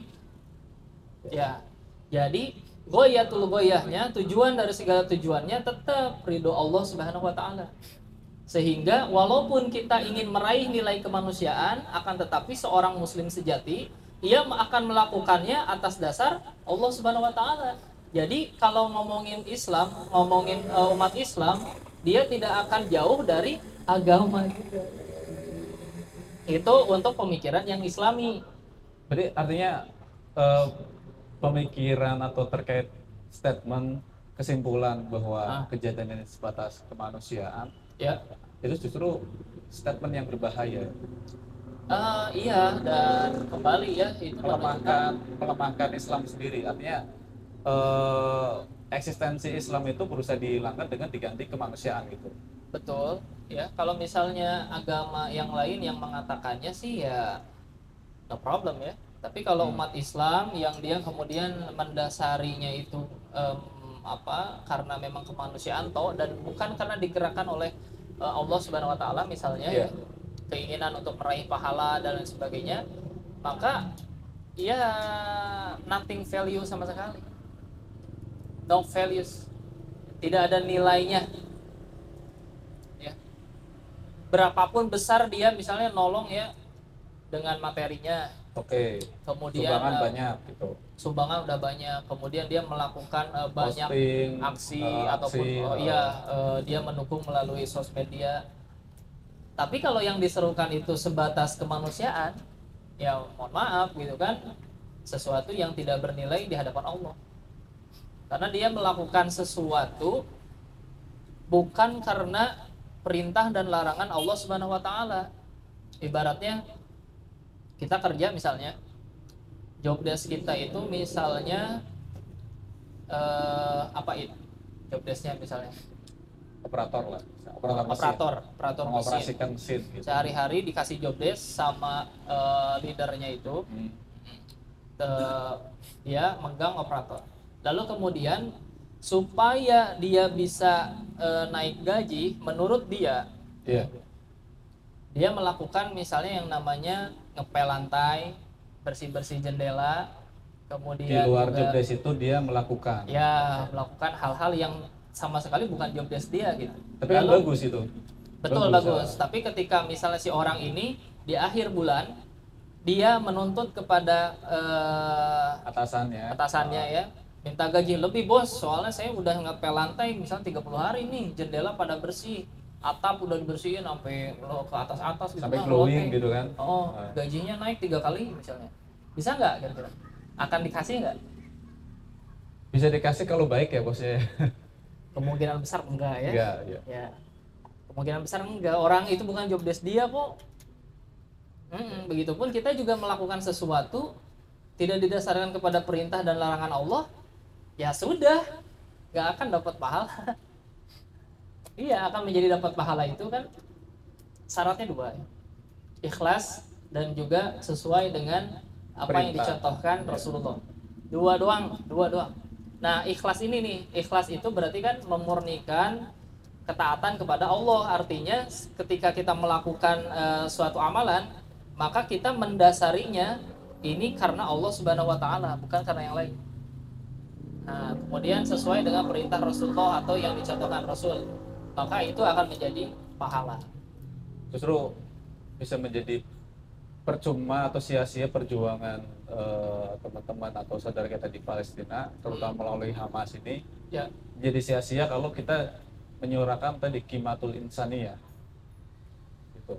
Ya, jadi goyatul goyahnya tujuan dari segala tujuannya tetap ridho Allah Subhanahu Wa Taala. Sehingga walaupun kita ingin meraih nilai kemanusiaan, akan tetapi seorang Muslim sejati ia akan melakukannya atas dasar Allah Subhanahu Wa Taala. Jadi kalau ngomongin Islam, ngomongin eh, umat Islam, dia tidak akan jauh dari agama juga. Itu untuk pemikiran yang Islami. Berarti artinya eh, pemikiran atau terkait statement kesimpulan bahwa Ah. kejadian ini sebatas kemanusiaan Ya, itu justru statement yang berbahaya. Ah, iya dan kembali ya itu melemahkan melemahkan Islam sendiri. Artinya eh, eksistensi Islam itu berusaha dihilangkan dengan diganti kemanusiaan gitu. Betul ya kalau misalnya agama yang lain yang mengatakannya sih ya no problem ya tapi kalau Hmm. umat Islam yang dia kemudian mendasarinya itu em, apa karena memang kemanusiaan toh dan bukan karena digerakkan oleh eh, Allah Subhanahu Wa Taala misalnya Iya. ya keinginan untuk meraih pahala dan lain sebagainya maka ya nothing value sama sekali no values tidak ada nilainya ya berapapun besar dia misalnya nolong ya dengan materinya. Oke. Kemudian sumbangan eh, banyak gitu. sumbangan udah banyak. Kemudian dia melakukan eh, banyak Posting, aksi eh, ataupun aksi, oh, iya eh, dia mendukung melalui sosmed dia. Tapi kalau yang diserukan itu sebatas kemanusiaan ya mohon maaf gitu kan sesuatu yang tidak bernilai di hadapan Allah. Karena dia melakukan sesuatu bukan karena perintah dan larangan Allah Subhanahu wa taala. Ibaratnya kita kerja misalnya job desk kita itu misalnya eh, apa itu job desknya misalnya. Operator lah operator mesin. operator operator mesin. Mengoperasikan mesin gitu. Sehari-hari dikasih job desk sama eh, leadernya itu Hmm. eh, dia megang operator. Lalu kemudian supaya dia bisa eh, naik gaji menurut dia iya. dia melakukan misalnya yang namanya ngepel lantai bersih-bersih jendela di kemudian luar juga- job desk itu dia melakukan. Ya melakukan hal-hal yang sama sekali bukan job desk dia gitu. tapi kan bagus itu. Betul Bagus, bagus. Tapi ketika misalnya si orang ini di akhir bulan dia menuntut kepada eh, atasannya atasannya ya minta gaji lebih bos. Soalnya saya udah ngepel lantai misalnya 30 hari nih jendela pada bersih. Atap udah dibersihin sampai lo ke atas atas gitu sampai Nah, glowing gitu kan? Oh Nah. gajinya naik tiga kali misalnya. Bisa nggak kira-kira? Akan dikasih nggak? Bisa dikasih kalau baik ya bosnya kemungkinan besar enggak ya? Enggak ya. Ya. Kemungkinan besar enggak. Orang itu bukan job desk dia kok. Mm-mm, begitupun kita juga melakukan sesuatu tidak didasarkan kepada perintah dan larangan Allah ya sudah nggak akan dapat pahala iya akan menjadi dapat pahala itu kan syaratnya dua ya. ikhlas dan juga sesuai dengan apa yang Perintah. dicontohkan Ya. Rasulullah dua doang dua doang nah ikhlas ini nih ikhlas itu berarti kan memurnikan ketaatan kepada Allah artinya ketika kita melakukan eh, suatu amalan maka kita mendasarinya ini karena Allah Subhanahu wa taala bukan karena yang lain nah kemudian sesuai dengan perintah Rasulullah atau yang dicontohkan Rasul maka itu akan menjadi pahala. Justru bisa menjadi percuma atau sia-sia perjuangan eh, teman-teman atau saudara kita di Palestina terutama melalui Hamas ini ya. jadi sia-sia kalau kita menyuarakan tadi kimatul insaniyah. Gitu.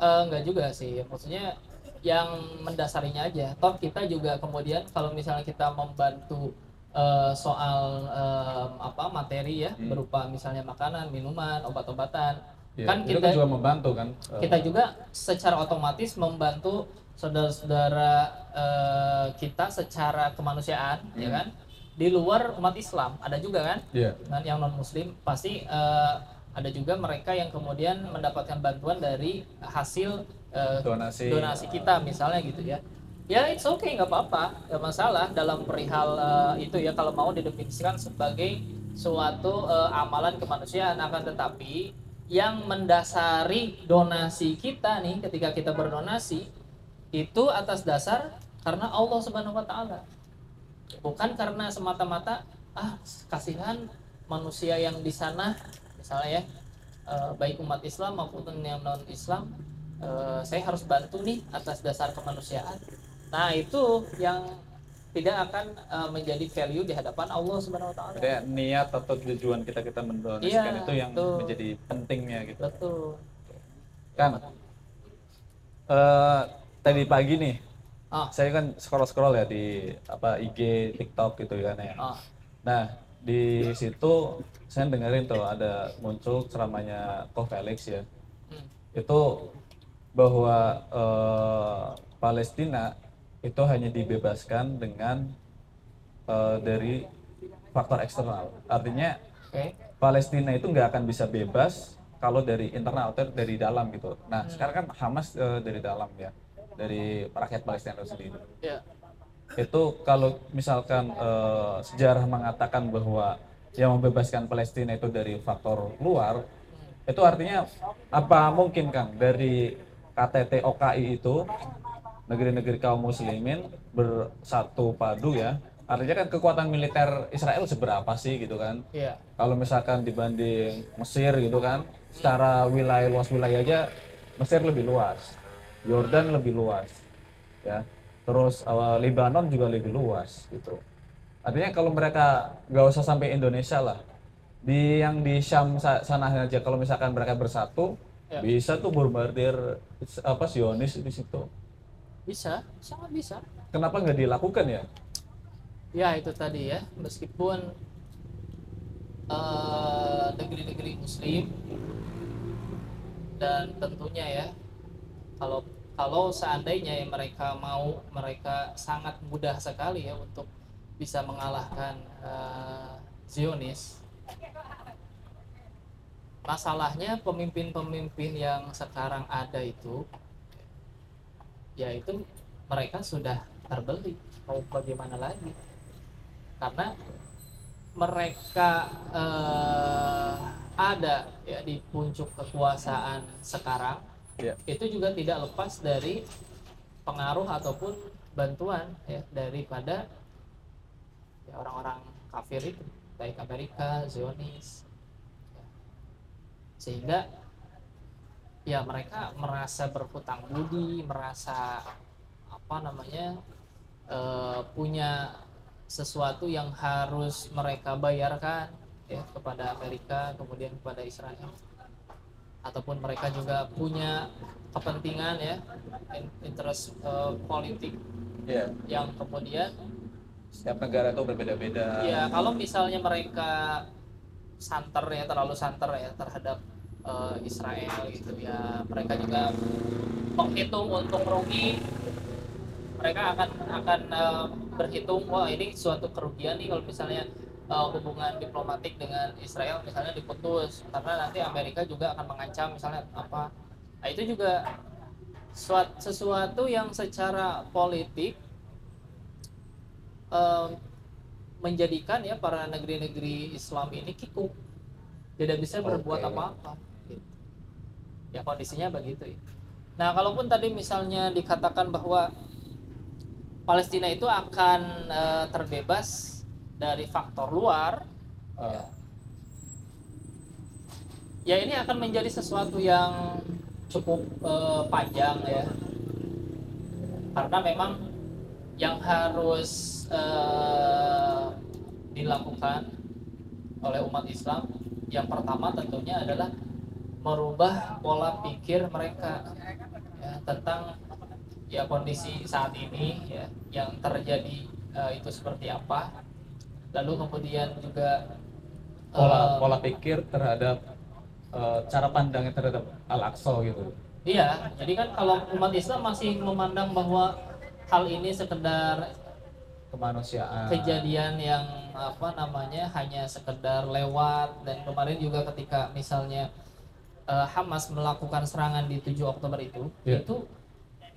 Eh, enggak juga sih. Maksudnya yang mendasarinya aja. Toh kita juga kemudian kalau misalnya kita membantu eh, soal eh, apa materi ya Hmm. berupa misalnya makanan, minuman, obat-obatan, Ya, kan kita juga membantu kan. Eh, kita juga secara otomatis membantu saudara-saudara eh, kita secara kemanusiaan ya Hmm. kan di luar umat Islam ada juga kan Iya. dan yang non muslim pasti eh, ada juga mereka yang kemudian mendapatkan bantuan dari hasil eh, donasi. donasi kita misalnya gitu ya ya it's okay nggak apa-apa nggak masalah dalam perihal eh, itu ya kalau mau didefinisikan sebagai suatu eh, amalan kemanusiaan. Akan tetapi yang mendasari donasi kita nih ketika kita berdonasi itu atas dasar karena Allah Subhanahu wa taala. Bukan karena semata-mata ah kasihan manusia yang di sana misalnya ya eh, baik umat Islam maupun yang non Islam eh, saya harus bantu nih atas dasar kemanusiaan nah itu yang tidak akan eh, menjadi value di hadapan Allah Subhanahu Wa Taala niat atau tujuan kita kita mendonasikan Iya, itu yang betul. menjadi pentingnya gitu. betul Kan eh tadi pagi nih ah saya kan scroll scroll ya di apa IG, TikTok gitu kan ya. ah Nah di situ saya dengerin tuh ada muncul ceramahnya Ko Felix ya. hmm, Itu bahwa eh, Palestina itu hanya dibebaskan dengan eh, dari faktor eksternal. Artinya oke Palestina itu nggak akan bisa bebas kalau dari internal atau dari dalam gitu. Nah sekarang kan Hamas eh, dari dalam ya, dari rakyat Palestina itu sendiri. ya Itu kalau misalkan eh, sejarah mengatakan bahwa yang membebaskan Palestina itu dari faktor luar, itu artinya apa mungkin Kang dari KTT OKI itu negeri-negeri kaum muslimin bersatu padu ya. Artinya kan kekuatan militer Israel seberapa sih gitu kan? ya kalau misalkan dibanding Mesir gitu kan secara wilayah luas wilayah aja Mesir lebih luas Yordan lebih luas ya terus uh, Lebanon juga lebih luas gitu artinya kalau mereka nggak usah sampai Indonesia lah di yang di Syam sa- sana aja kalau misalkan mereka bersatu Ya. bisa tuh bombardir apa Zionis di situ bisa sangat bisa. Kenapa nggak dilakukan ya? Ya itu tadi ya. Meskipun eh, negeri-negeri muslim dan tentunya ya kalau kalau seandainya yang mereka mau mereka sangat mudah sekali ya untuk bisa mengalahkan eh, Zionis. Masalahnya pemimpin-pemimpin yang sekarang ada itu ya itu mereka sudah terbeli mau bagaimana lagi karena mereka eh, ada ya di puncak kekuasaan sekarang Ya. itu juga tidak lepas dari pengaruh ataupun bantuan ya daripada ya orang-orang kafir itu baik Amerika, Zionis Ya. sehingga ya mereka merasa berhutang budi merasa apa namanya eh, punya sesuatu yang harus mereka bayarkan ya kepada Amerika kemudian kepada Israel. Ataupun mereka juga punya kepentingan ya in- interest eh, politik. Ya. Yang kemudian setiap negara itu berbeda-beda. Ya kalau misalnya mereka santer ya terlalu santer ya terhadap eh, Israel gitu ya. Mereka juga menghitung untung rugi. Mereka akan akan eh, berhitung wah ini suatu kerugian nih kalau misalnya eh, hubungan diplomatik dengan Israel misalnya diputus. Karena nanti Amerika juga akan mengancam misalnya apa. Nah itu juga suat- sesuatu yang secara politik eh, menjadikan ya para negeri-negeri Islam ini kikuk. Tidak bisa berbuat Oke. apa-apa. Ya kondisinya begitu ya. Nah kalaupun tadi misalnya dikatakan bahwa Palestina itu akan eh, terbebas dari faktor luar Eh, ya ini akan menjadi sesuatu yang cukup eh, panjang ya. Karena memang yang harus eh, dilakukan oleh umat Islam yang pertama tentunya adalah merubah pola pikir mereka ya, tentang ya kondisi saat ini ya yang terjadi uh, itu seperti apa. Lalu kemudian juga pola uh, pola pikir terhadap uh, cara pandangnya terhadap al-aqsa gitu. Iya jadi kan kalau umat Islam masih memandang bahwa hal ini sekedar kemanusiaan. kejadian yang apa namanya hanya sekedar lewat dan kemarin juga ketika misalnya uh, Hamas melakukan serangan di 7 Oktober itu yeah. itu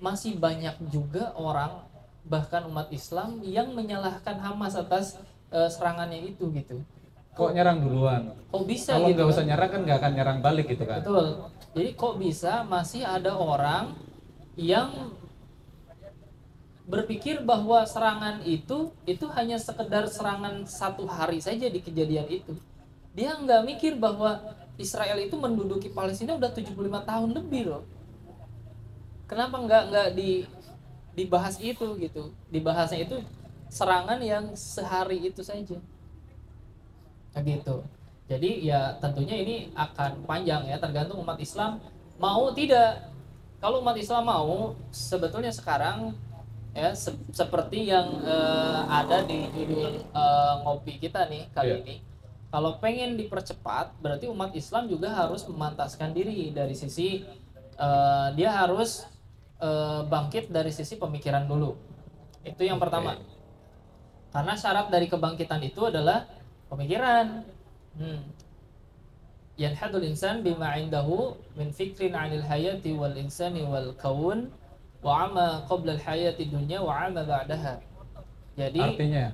masih banyak juga orang bahkan umat Islam yang menyalahkan Hamas atas uh, serangannya itu gitu. Kok nyerang duluan? Kok bisa Kalau gitu? nggak usah nyerang kan nggak akan nyerang balik gitu kan? Betul. Jadi kok bisa masih ada orang yang berpikir bahwa serangan itu itu hanya sekedar serangan satu hari saja di kejadian itu. Dia nggak mikir bahwa Israel itu menduduki Palestina udah 75 tahun lebih loh. Kenapa nggak nggak di dibahas itu gitu? Dibahasnya itu serangan yang sehari itu saja. Gitu. Jadi ya tentunya ini akan panjang ya tergantung umat Islam mau tidak. Kalau umat Islam mau sebetulnya sekarang ya se seperti yang uh, ada di judul uh, ngopi kita nih kali yeah. ini kalau pengen dipercepat berarti umat Islam juga harus memantaskan diri dari sisi uh, dia harus uh, bangkit dari sisi pemikiran dulu. Itu yang pertama. Karena syarat dari kebangkitan itu adalah pemikiran. Hmm. Yanhadul insan bima indahu min fikrin 'anil hayati wal insani wal kaun wa 'ama qabla al hayati dunya wa 'ama ba'daha. Jadi artinya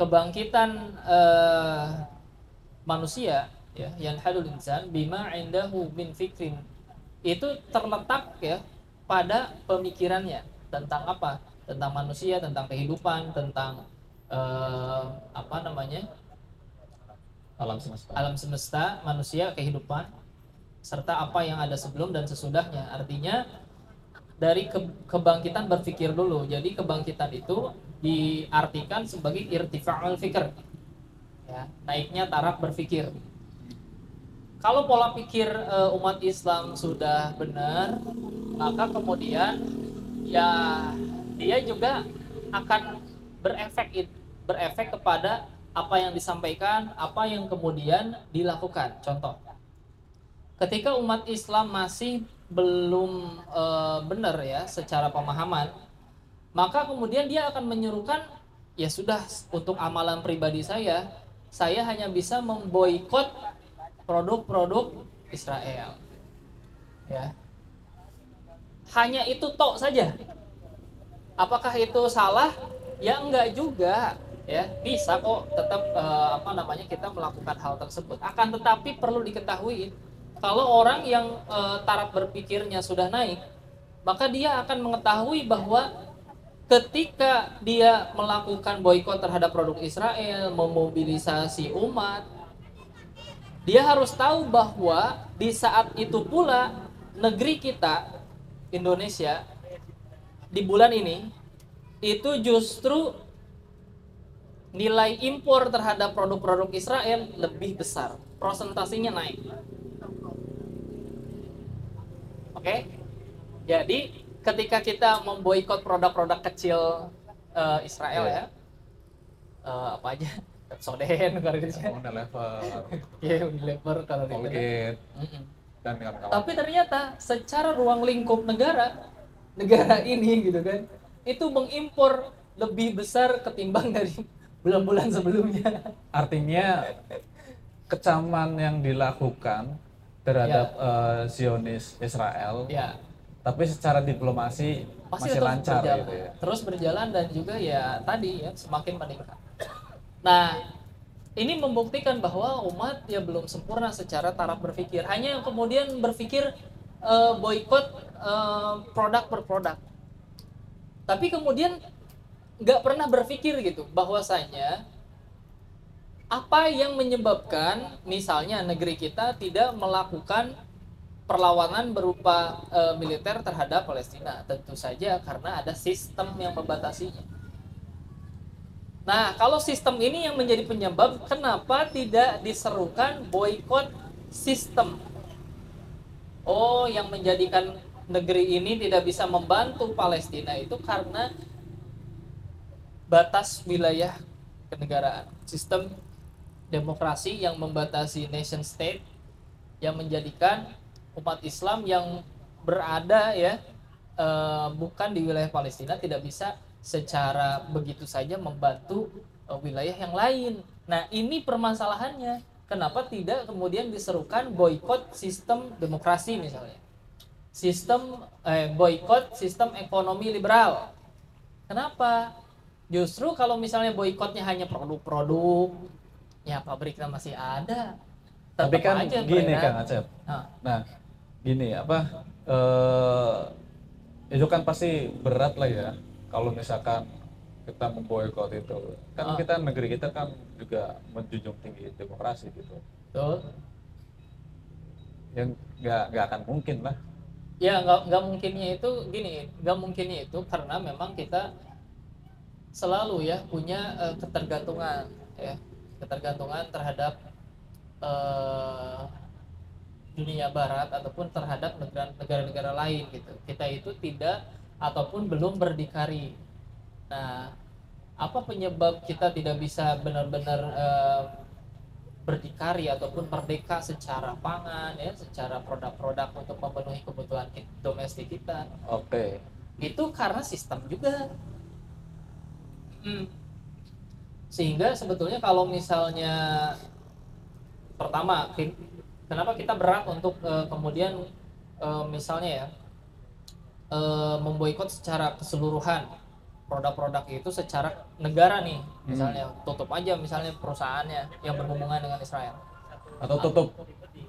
kebangkitan uh, manusia ya yanhadul insan bima indahu min fikrin. Itu terletak ya pada pemikirannya tentang apa? Tentang manusia tentang kehidupan tentang uh, apa namanya? Alam semesta. Alam semesta manusia kehidupan serta apa yang ada sebelum dan sesudahnya. Artinya dari ke kebangkitan berpikir dulu. Jadi kebangkitan itu diartikan sebagai irtifa'ul fikr ya naiknya taraf berpikir kalau pola pikir uh, umat Islam sudah benar, maka kemudian ya dia juga akan berefek berefek kepada apa yang disampaikan, apa yang kemudian dilakukan. Contoh, ketika umat Islam masih belum e, benar ya secara pemahaman, maka kemudian dia akan menyerukan ya sudah untuk amalan pribadi saya, saya hanya bisa memboikot produk-produk Israel. Ya. Hanya itu tok saja. Apakah itu salah? Ya enggak juga, ya. Bisa kok tetap uh, apa namanya kita melakukan hal tersebut. Akan tetapi perlu diketahui kalau orang yang uh, taraf berpikirnya sudah naik, maka dia akan mengetahui bahwa ketika dia melakukan boykot terhadap produk Israel, memobilisasi umat, dia harus tahu bahwa di saat itu pula negeri kita Indonesia di bulan ini itu justru nilai impor terhadap produk-produk Israel lebih besar, prosentasinya naik. Oke, jadi ketika kita memboikot produk-produk kecil uh, Israel yeah. ya, uh, apa aja Soden kalau di sini. Unilever. Iya, Unilever kalau di Colgate. Dan kawan-kawan. Tapi ternyata secara ruang lingkup negara, negara ini gitu kan, itu mengimpor lebih besar ketimbang dari bulan-bulan sebelumnya. Artinya kecaman yang dilakukan terhadap ya. uh, Zionis Israel, ya. Tapi secara diplomasi Pasti masih lancar berjalan. gitu ya. Terus berjalan dan juga ya tadi ya semakin meningkat. Nah, ini membuktikan bahwa umat ya belum sempurna secara taraf berpikir. Hanya yang kemudian berpikir uh, boykot uh, produk per produk. Tapi kemudian nggak pernah berpikir gitu bahwasanya apa yang menyebabkan misalnya negeri kita tidak melakukan perlawanan berupa e, militer terhadap Palestina tentu saja karena ada sistem yang membatasinya Nah, kalau sistem ini yang menjadi penyebab kenapa tidak diserukan boykot sistem? Oh, yang menjadikan negeri ini tidak bisa membantu Palestina itu karena batas wilayah kenegaraan, sistem demokrasi yang membatasi nation state yang menjadikan umat Islam yang berada ya eh, bukan di wilayah Palestina tidak bisa secara begitu saja membantu eh, wilayah yang lain. Nah, ini permasalahannya. Kenapa tidak kemudian diserukan boykot sistem demokrasi misalnya? Sistem eh, boykot sistem ekonomi liberal. Kenapa? Justru kalau misalnya boykotnya hanya produk-produk, ya pabriknya masih ada. Tapi kan aja gini. Kang Acep. Nah, Nah, gini apa eh itu kan pasti berat lah ya kalau misalkan kita memboikot itu. Kan Ah. kita negeri kita kan juga menjunjung tinggi demokrasi gitu. betul. Yang nggak nggak akan mungkin lah. Ya nggak nggak mungkinnya itu gini, nggak mungkinnya itu karena memang kita selalu ya punya eh, ketergantungan ya ketergantungan terhadap eh, dunia barat ataupun terhadap negara- negara-negara lain gitu. Kita itu tidak ataupun belum berdikari. Nah, apa penyebab kita tidak bisa benar-benar eh, berdikari ataupun merdeka secara pangan ya, secara produk-produk untuk memenuhi kebutuhan domestik kita? Oke. itu karena sistem juga Hmm. sehingga sebetulnya kalau misalnya pertama kenapa kita berat untuk eh, kemudian eh, misalnya ya eh, memboikot secara keseluruhan produk-produk itu secara negara nih misalnya tutup aja misalnya perusahaannya yang berhubungan dengan Israel Atau tutup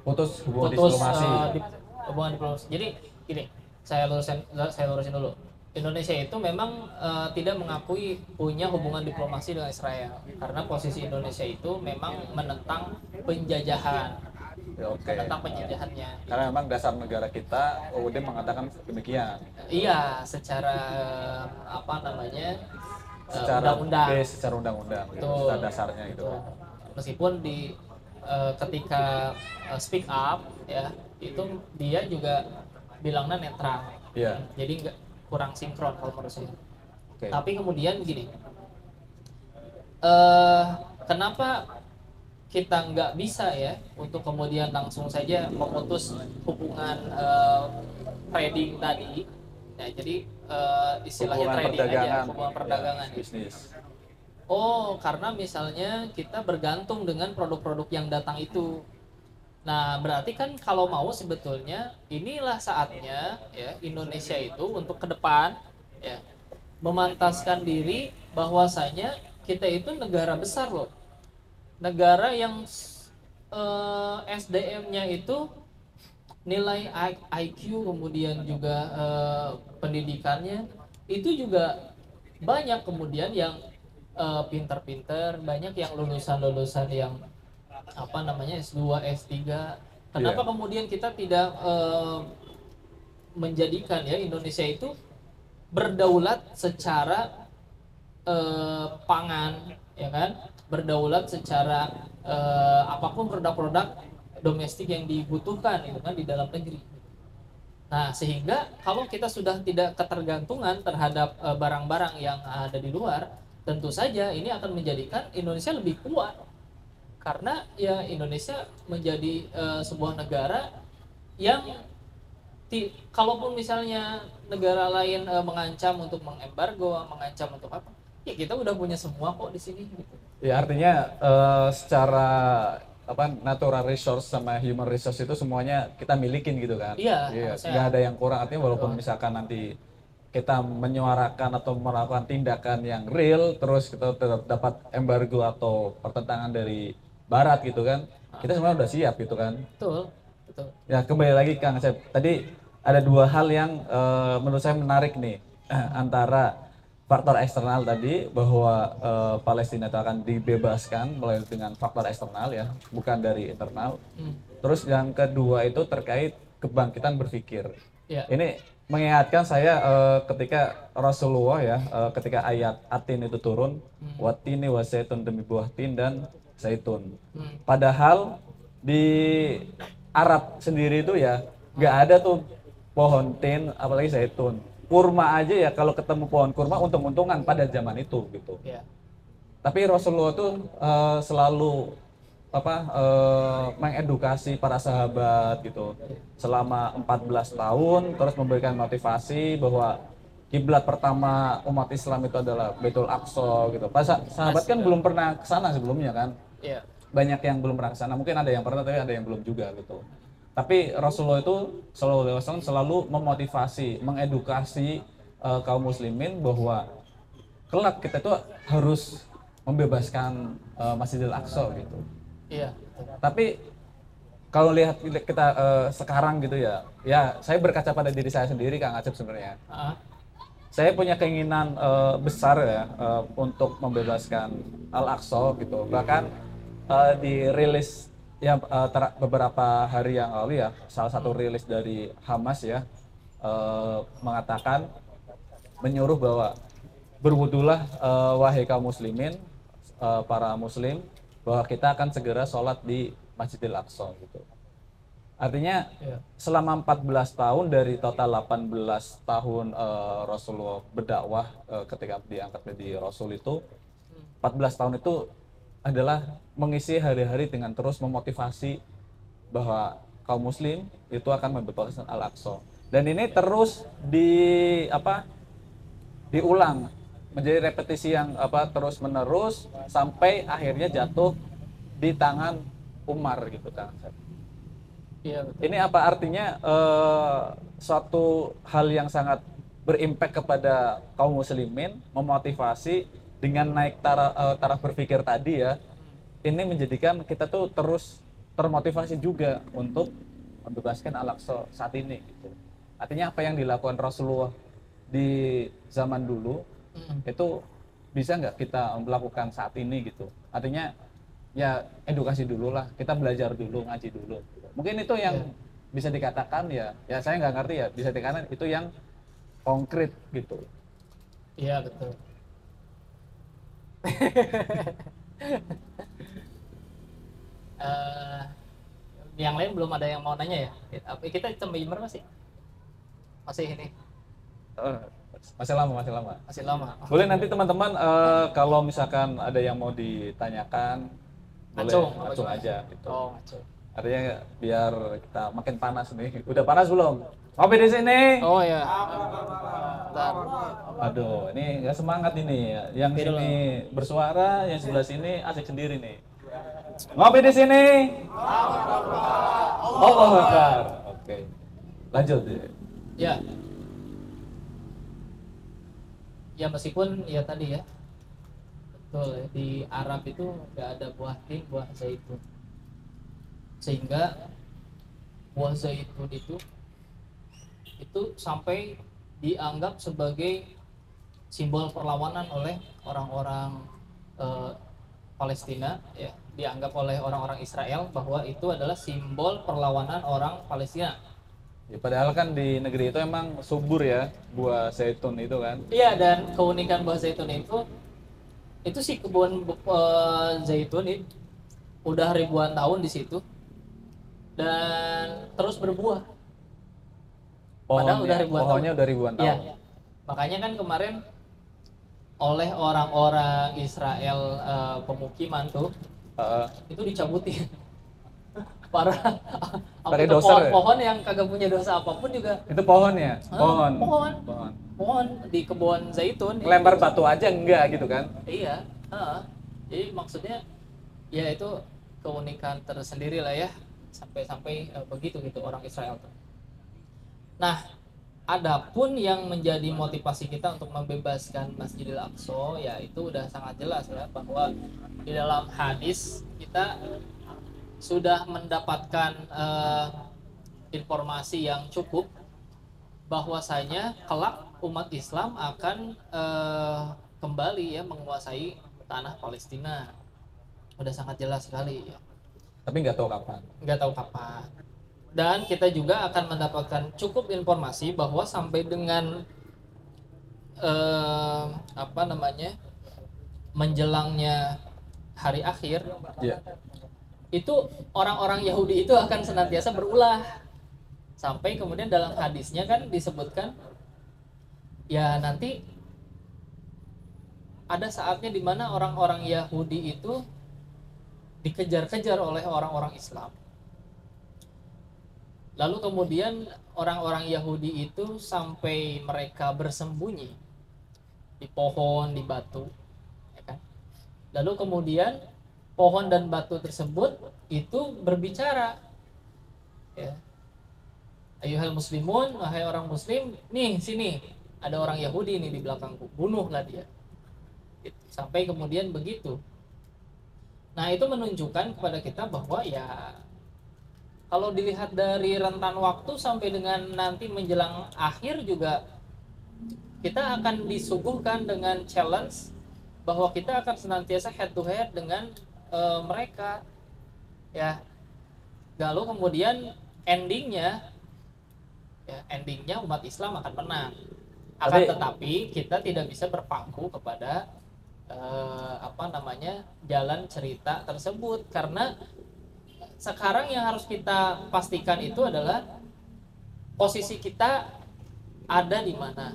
putus hubungan putus diplomasi. eh, dip- hubungan diplomasi. Jadi gini, saya lurusin saya lurusin dulu. Indonesia itu memang eh, tidak mengakui punya hubungan diplomasi dengan Israel karena posisi Indonesia itu memang menentang penjajahan, Ya, Oke. menentang penjajahannya. Karena memang dasar negara kita UUD mengatakan demikian. Iya, secara eh, apa namanya eh, Secara undang-undang. base, secara undang-undang, gitu, secara dasarnya itu. Betul. Meskipun di eh, ketika eh, speak up ya itu dia juga bilangnya netral. Iya. Jadi nggak kurang sinkron kalau menurut saya. Oke. Tapi kemudian begini, eh kenapa kita nggak bisa ya untuk kemudian langsung saja memutus hubungan eh, trading tadi? Ya, jadi eh, istilahnya Hubungan trading perdagangan. aja, hubungan perdagangan. Ya, bisnis. Oh, karena misalnya kita bergantung dengan produk-produk yang datang itu. Nah, berarti kan kalau mau sebetulnya inilah saatnya ya Indonesia itu untuk ke depan ya memantaskan diri bahwasanya kita itu negara besar loh. Negara yang eh, SDM-nya itu nilai IQ kemudian juga eh, pendidikannya itu juga banyak kemudian yang eh, pinter-pinter, banyak yang lulusan-lulusan yang apa namanya S2, S3. Kenapa Iya. kemudian kita tidak eh, menjadikan ya Indonesia itu berdaulat secara eh, pangan, ya kan? Berdaulat secara eh, apa pun produk-produk domestik yang dibutuhkan itu kan di dalam negeri. Nah, sehingga kalau kita sudah tidak ketergantungan terhadap eh, barang-barang yang ada di luar, tentu saja ini akan menjadikan Indonesia lebih kuat. Karena ya Indonesia menjadi eh, sebuah negara yang ti- kalaupun misalnya negara lain eh, mengancam untuk mengembargo, mengancam untuk apa, ya kita udah punya semua kok di sini gitu. Ya artinya eh, secara apa natural resource sama human resource itu semuanya kita milikin gitu kan? Iya, harusnya. nggak ada yang kurang. Artinya walaupun misalkan nanti kita menyuarakan atau melakukan tindakan yang real, terus kita tetap dapat embargo atau pertentangan dari Barat gitu kan, kita sebenarnya udah siap gitu kan? Betul, betul. Ya kembali lagi Kang Asep. Tadi ada dua hal yang eh, menurut saya menarik nih antara faktor eksternal tadi bahwa eh, Palestina itu akan dibebaskan melalui dengan faktor eksternal ya, bukan dari internal. Hmm. Terus yang kedua itu terkait kebangkitan berpikir. Ya. Ini mengingatkan saya eh, ketika Rasulullah ya, eh, ketika ayat atin itu turun, watini wasaitun demi buah tin dan zaitun. Hmm. Padahal di Arab sendiri itu ya nggak ada tuh pohon tin, apalagi zaitun. Kurma aja ya kalau ketemu pohon kurma untung-untungan pada zaman itu gitu. ya Tapi Rasulullah tuh eh, selalu apa eh, mengedukasi para sahabat gitu selama 14 tahun terus memberikan motivasi bahwa kiblat pertama umat Islam itu adalah Baitul Aqsa gitu. Pas sahabat kan belum pernah ke sana sebelumnya kan. ya Banyak yang belum pernah ke sana. Mungkin ada yang pernah tapi ada yang belum juga gitu. Tapi Rasulullah itu Shallallahu Alaihi Wasallam selalu memotivasi, mengedukasi eh, kaum muslimin bahwa kelak kita itu harus membebaskan eh, Masjidil Aqsa gitu. iya Tapi kalau lihat kita eh, sekarang gitu ya, ya saya berkaca pada diri saya sendiri Kang Acep sebenarnya. Ah, Saya punya keinginan eh, besar ya eh, untuk membebaskan Al-Aqsa gitu. Bahkan eh, dirilis ya eh, ter- beberapa hari yang lalu ya, salah satu rilis dari Hamas ya eh, mengatakan menyuruh bahwa berwudulah eh, wahai kaum muslimin eh, para muslim bahwa kita akan segera sholat di Masjidil Aqsa gitu. Artinya iya selama 14 tahun dari total 18 tahun eh, Rasulullah berdakwah eh, ketika diangkat menjadi Rasul itu 14 tahun itu adalah mengisi hari-hari dengan terus memotivasi bahwa kaum muslim itu akan membebaskan Al-Aqsa. Dan ini terus di apa? diulang menjadi repetisi yang apa terus menerus sampai akhirnya jatuh di tangan Umar gitu kan. iya betul Ini apa artinya eh, suatu hal yang sangat berimpact kepada kaum muslimin, memotivasi dengan naik taraf, eh, taraf berpikir tadi ya. Ini menjadikan kita tuh terus termotivasi juga untuk membebaskan Al-Aqsa saat ini gitu. Artinya apa yang dilakukan Rasulullah di zaman dulu Mm, itu bisa nggak kita melakukan saat ini gitu artinya ya edukasi dulu lah kita belajar dulu ngaji dulu gitu. mungkin itu yang bisa dikatakan ya ya saya nggak ngerti ya bisa dikatakan itu yang konkret gitu iya betul Eh, yang lain belum ada yang mau nanya ya? Kita jam berapa sih masih ini? Eh, masih lama masih lama. Masih lama. Boleh nanti teman-teman eh, kalau misalkan ada yang mau ditanyakan boleh Acung, langsung aja. gitu. Oh ngaco. artinya biar kita makin panas nih. Udah panas belum ngopi di sini oh ya Bentar. Aduh, ini nggak semangat ini. Yang dulu. sini bersuara, yang sebelah sini asik sendiri nih. Ngopi di sini. Allah Akbar. Oke. Lanjut. ya ya meskipun ya tadi ya betul ya, di Arab itu nggak ada buah tin buah zaitun sehingga buah zaitun itu itu sampai dianggap sebagai simbol perlawanan oleh orang-orang eh, Palestina ya dianggap oleh orang-orang Israel bahwa itu adalah simbol perlawanan orang Palestina Ya, padahal kan di negeri itu emang subur ya buah zaitun itu kan. Iya dan keunikan buah zaitun itu itu sih kebun eh, zaitun itu udah ribuan tahun di situ dan terus berbuah. Padahal udah ribuan pohonnya udah ribuan tahun. Iya. Makanya kan kemarin oleh orang-orang Israel eh, pemukiman tuh Heeh. itu dicabutin. Para Pakai itu doser ya? pohon-pohon yang kagak punya dosa apa pun juga itu pohonnya, Ah, pohon. pohon. Pohon. pohon di kebun zaitun Lempar batu aja enggak gitu kan? Iya, heeh. jadi maksudnya ya itu keunikan tersendiri lah ya sampai-sampai eh, begitu gitu orang Israel tuh. Nah, adapun yang menjadi motivasi kita untuk membebaskan Masjidil Aqsa ya itu udah sangat jelas ya bahwa di dalam hadis kita sudah mendapatkan eh, informasi yang cukup bahwasanya kelak umat Islam akan eh, kembali ya menguasai tanah Palestina. Udah sangat jelas sekali ya. Tapi nggak tahu kapan. Nggak tahu kapan. Dan kita juga akan mendapatkan cukup informasi bahwa sampai dengan eh, apa namanya menjelangnya hari akhir Iya. itu orang-orang Yahudi itu akan senantiasa berulah sampai kemudian dalam hadisnya kan disebutkan ya nanti ada saatnya di mana orang-orang Yahudi itu dikejar-kejar oleh orang-orang Islam. Lalu kemudian orang-orang Yahudi itu sampai mereka bersembunyi di pohon, di batu, ya kan? Lalu kemudian pohon dan batu tersebut itu berbicara, ya. Ayuhal muslimun, wahai orang muslim, nih sini ada orang Yahudi nih di belakangku, bunuhlah dia. Sampai kemudian begitu. Nah itu menunjukkan kepada kita bahwa ya kalau dilihat dari rentan waktu sampai dengan nanti menjelang akhir juga kita akan disuguhkan dengan challenge bahwa kita akan senantiasa head to head dengan uh, mereka. Ya. Lalu kemudian endingnya ya endingnya umat Islam akan menang. Akan Tapi- tetapi kita tidak bisa berpangku kepada eh, apa namanya jalan cerita tersebut. Karena sekarang yang harus kita pastikan itu adalah posisi kita ada di mana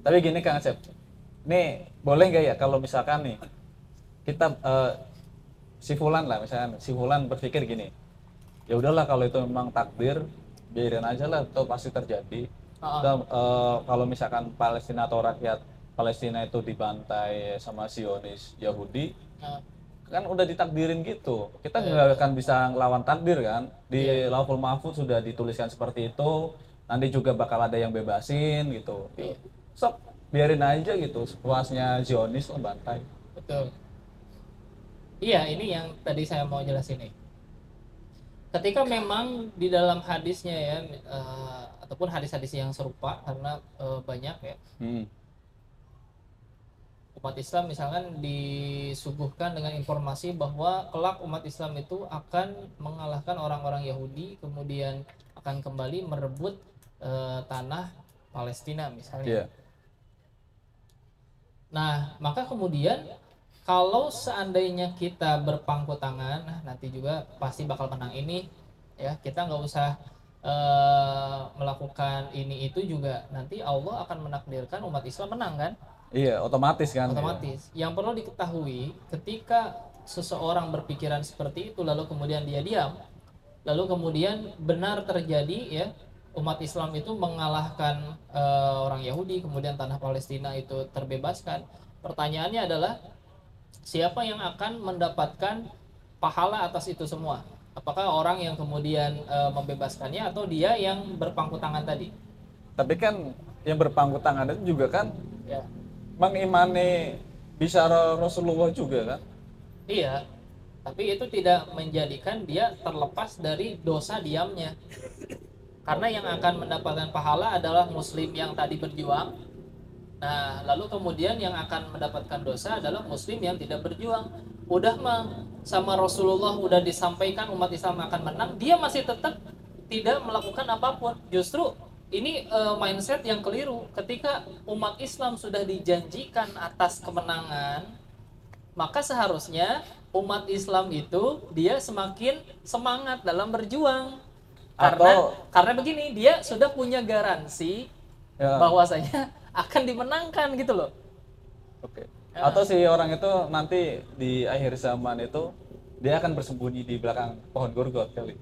Tapi gini Kang Asep, nih boleh nggak ya kalau misalkan nih kita eh, si Fulan lah misalkan si Fulan berpikir gini, ya udahlah kalau itu memang takdir biarin aja lah atau pasti terjadi. Heeh. Dan, eh, kalau misalkan Palestina atau rakyat Palestina itu dibantai sama Zionis Yahudi, Nah, kan udah ditakdirin gitu. Kita Iya. nggak akan bisa ngelawan takdir kan. Di Iya. Lauhul Mahfuz sudah dituliskan seperti itu. Nanti juga bakal ada yang bebasin gitu. Iya. Sok biarin aja gitu. Sepuasnya Zionis lah bantai. Betul. Iya, ini yang tadi saya mau jelasin nih. Ketika memang di dalam hadisnya ya, eh, ataupun hadis-hadis yang serupa karena eh, banyak ya, Hmm. Umat Islam misalkan disuguhkan dengan informasi bahwa kelak umat Islam itu akan mengalahkan orang-orang Yahudi, kemudian akan kembali merebut eh, tanah Palestina misalnya. Iya. Nah, maka kemudian kalau seandainya kita berpangku tangan, nah nanti juga pasti bakal menang ini, ya kita nggak usah eh, melakukan ini itu juga nanti Allah akan menakdirkan umat Islam menang kan, Iya, otomatis kan. otomatis. Yang perlu diketahui ketika seseorang berpikiran seperti itu lalu kemudian dia diam, lalu kemudian benar terjadi ya umat Islam itu mengalahkan eh, orang Yahudi kemudian tanah Palestina itu terbebaskan pertanyaannya adalah siapa yang akan mendapatkan pahala atas itu semua apakah orang yang kemudian eh, membebaskannya atau dia yang berpangku tangan tadi Tapi kan yang berpangku tangan itu juga kan ya mengimani bicara Rasulullah juga kan. iya tapi itu tidak menjadikan dia terlepas dari dosa diamnya. Karena yang akan mendapatkan pahala adalah muslim yang tadi berjuang. Nah lalu kemudian yang akan mendapatkan dosa adalah muslim yang tidak berjuang. Udah mah sama Rasulullah udah disampaikan umat Islam akan menang dia masih tetap tidak melakukan apa pun. Justru ini eh, mindset yang keliru ketika umat Islam sudah dijanjikan atas kemenangan maka seharusnya umat Islam itu dia semakin semangat dalam berjuang karena Atau- karena begini dia sudah punya garansi Ya. bahwasanya akan dimenangkan gitu loh Oke. Atau si orang itu nanti di akhir zaman itu dia akan bersembunyi di belakang pohon gorgot kali.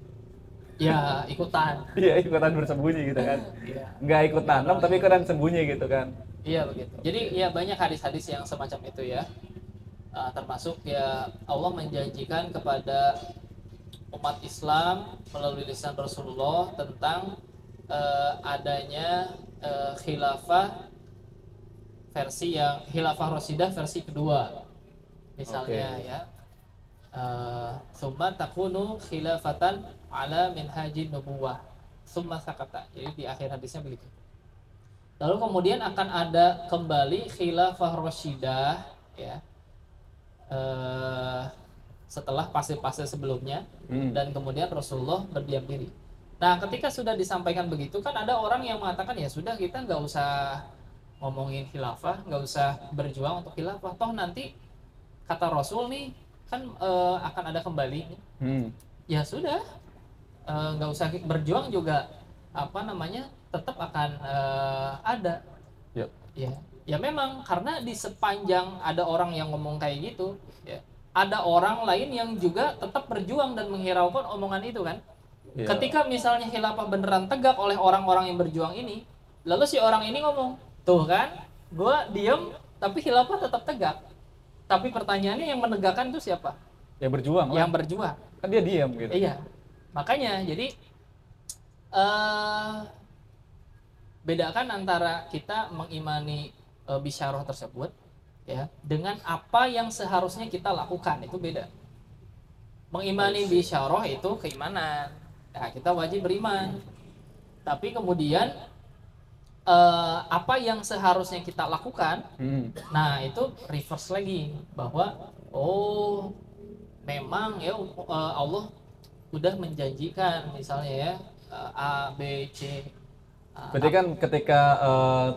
Ya ikutan Iya ikutan bersembunyi gitu kan. Iya. Nggak ikut tanam tapi ikutan sembunyi gitu kan. iya begitu jadi ya banyak hadis-hadis yang semacam itu ya Uh, termasuk ya Allah menjanjikan kepada umat Islam melalui lisan Rasulullah tentang uh, adanya uh, khilafah versi yang khilafah Rasidah versi kedua misalnya Oke. ya Uh, summa takunu khilafatan ala minhajin nubuwah summa sakata jadi di akhir hadisnya begitu lalu kemudian akan ada kembali khilafah Rasidah ya eh, setelah fase-fase sebelumnya Hmm. dan kemudian Rasulullah berdiam diri. Nah, ketika sudah disampaikan begitu kan ada orang yang mengatakan ya sudah kita nggak usah ngomongin khilafah, nggak usah berjuang untuk khilafah. Toh nanti kata Rasul nih kan eh, akan ada kembali. Hmm. Ya sudah, eh, nggak usah berjuang juga apa namanya tetap akan eh, ada. Ya. ya. Ya memang karena di sepanjang ada orang yang ngomong kayak gitu ya ada orang lain yang juga tetap berjuang dan menghiraukan omongan itu kan? Ya. ketika misalnya khilafah beneran tegak oleh orang-orang yang berjuang ini lalu si orang ini ngomong tuh kan gua diem tapi khilafah tetap tegak. Tapi pertanyaannya yang menegakkan itu siapa? Yang berjuang lah. yang berjuang. Kan dia diam gitu. Iya, makanya jadi eh bedakan antara kita mengimani eh, bisyarah tersebut ya dengan apa yang seharusnya kita lakukan itu beda. Mengimani bisyarah itu keimanan. Nah, kita wajib beriman. Tapi kemudian eh, apa yang seharusnya kita lakukan Hmm. Nah, itu reverse lagi bahwa oh memang ya uh, Allah udah menjanjikan misalnya ya uh, A B C uh, Berarti kan ketika eh,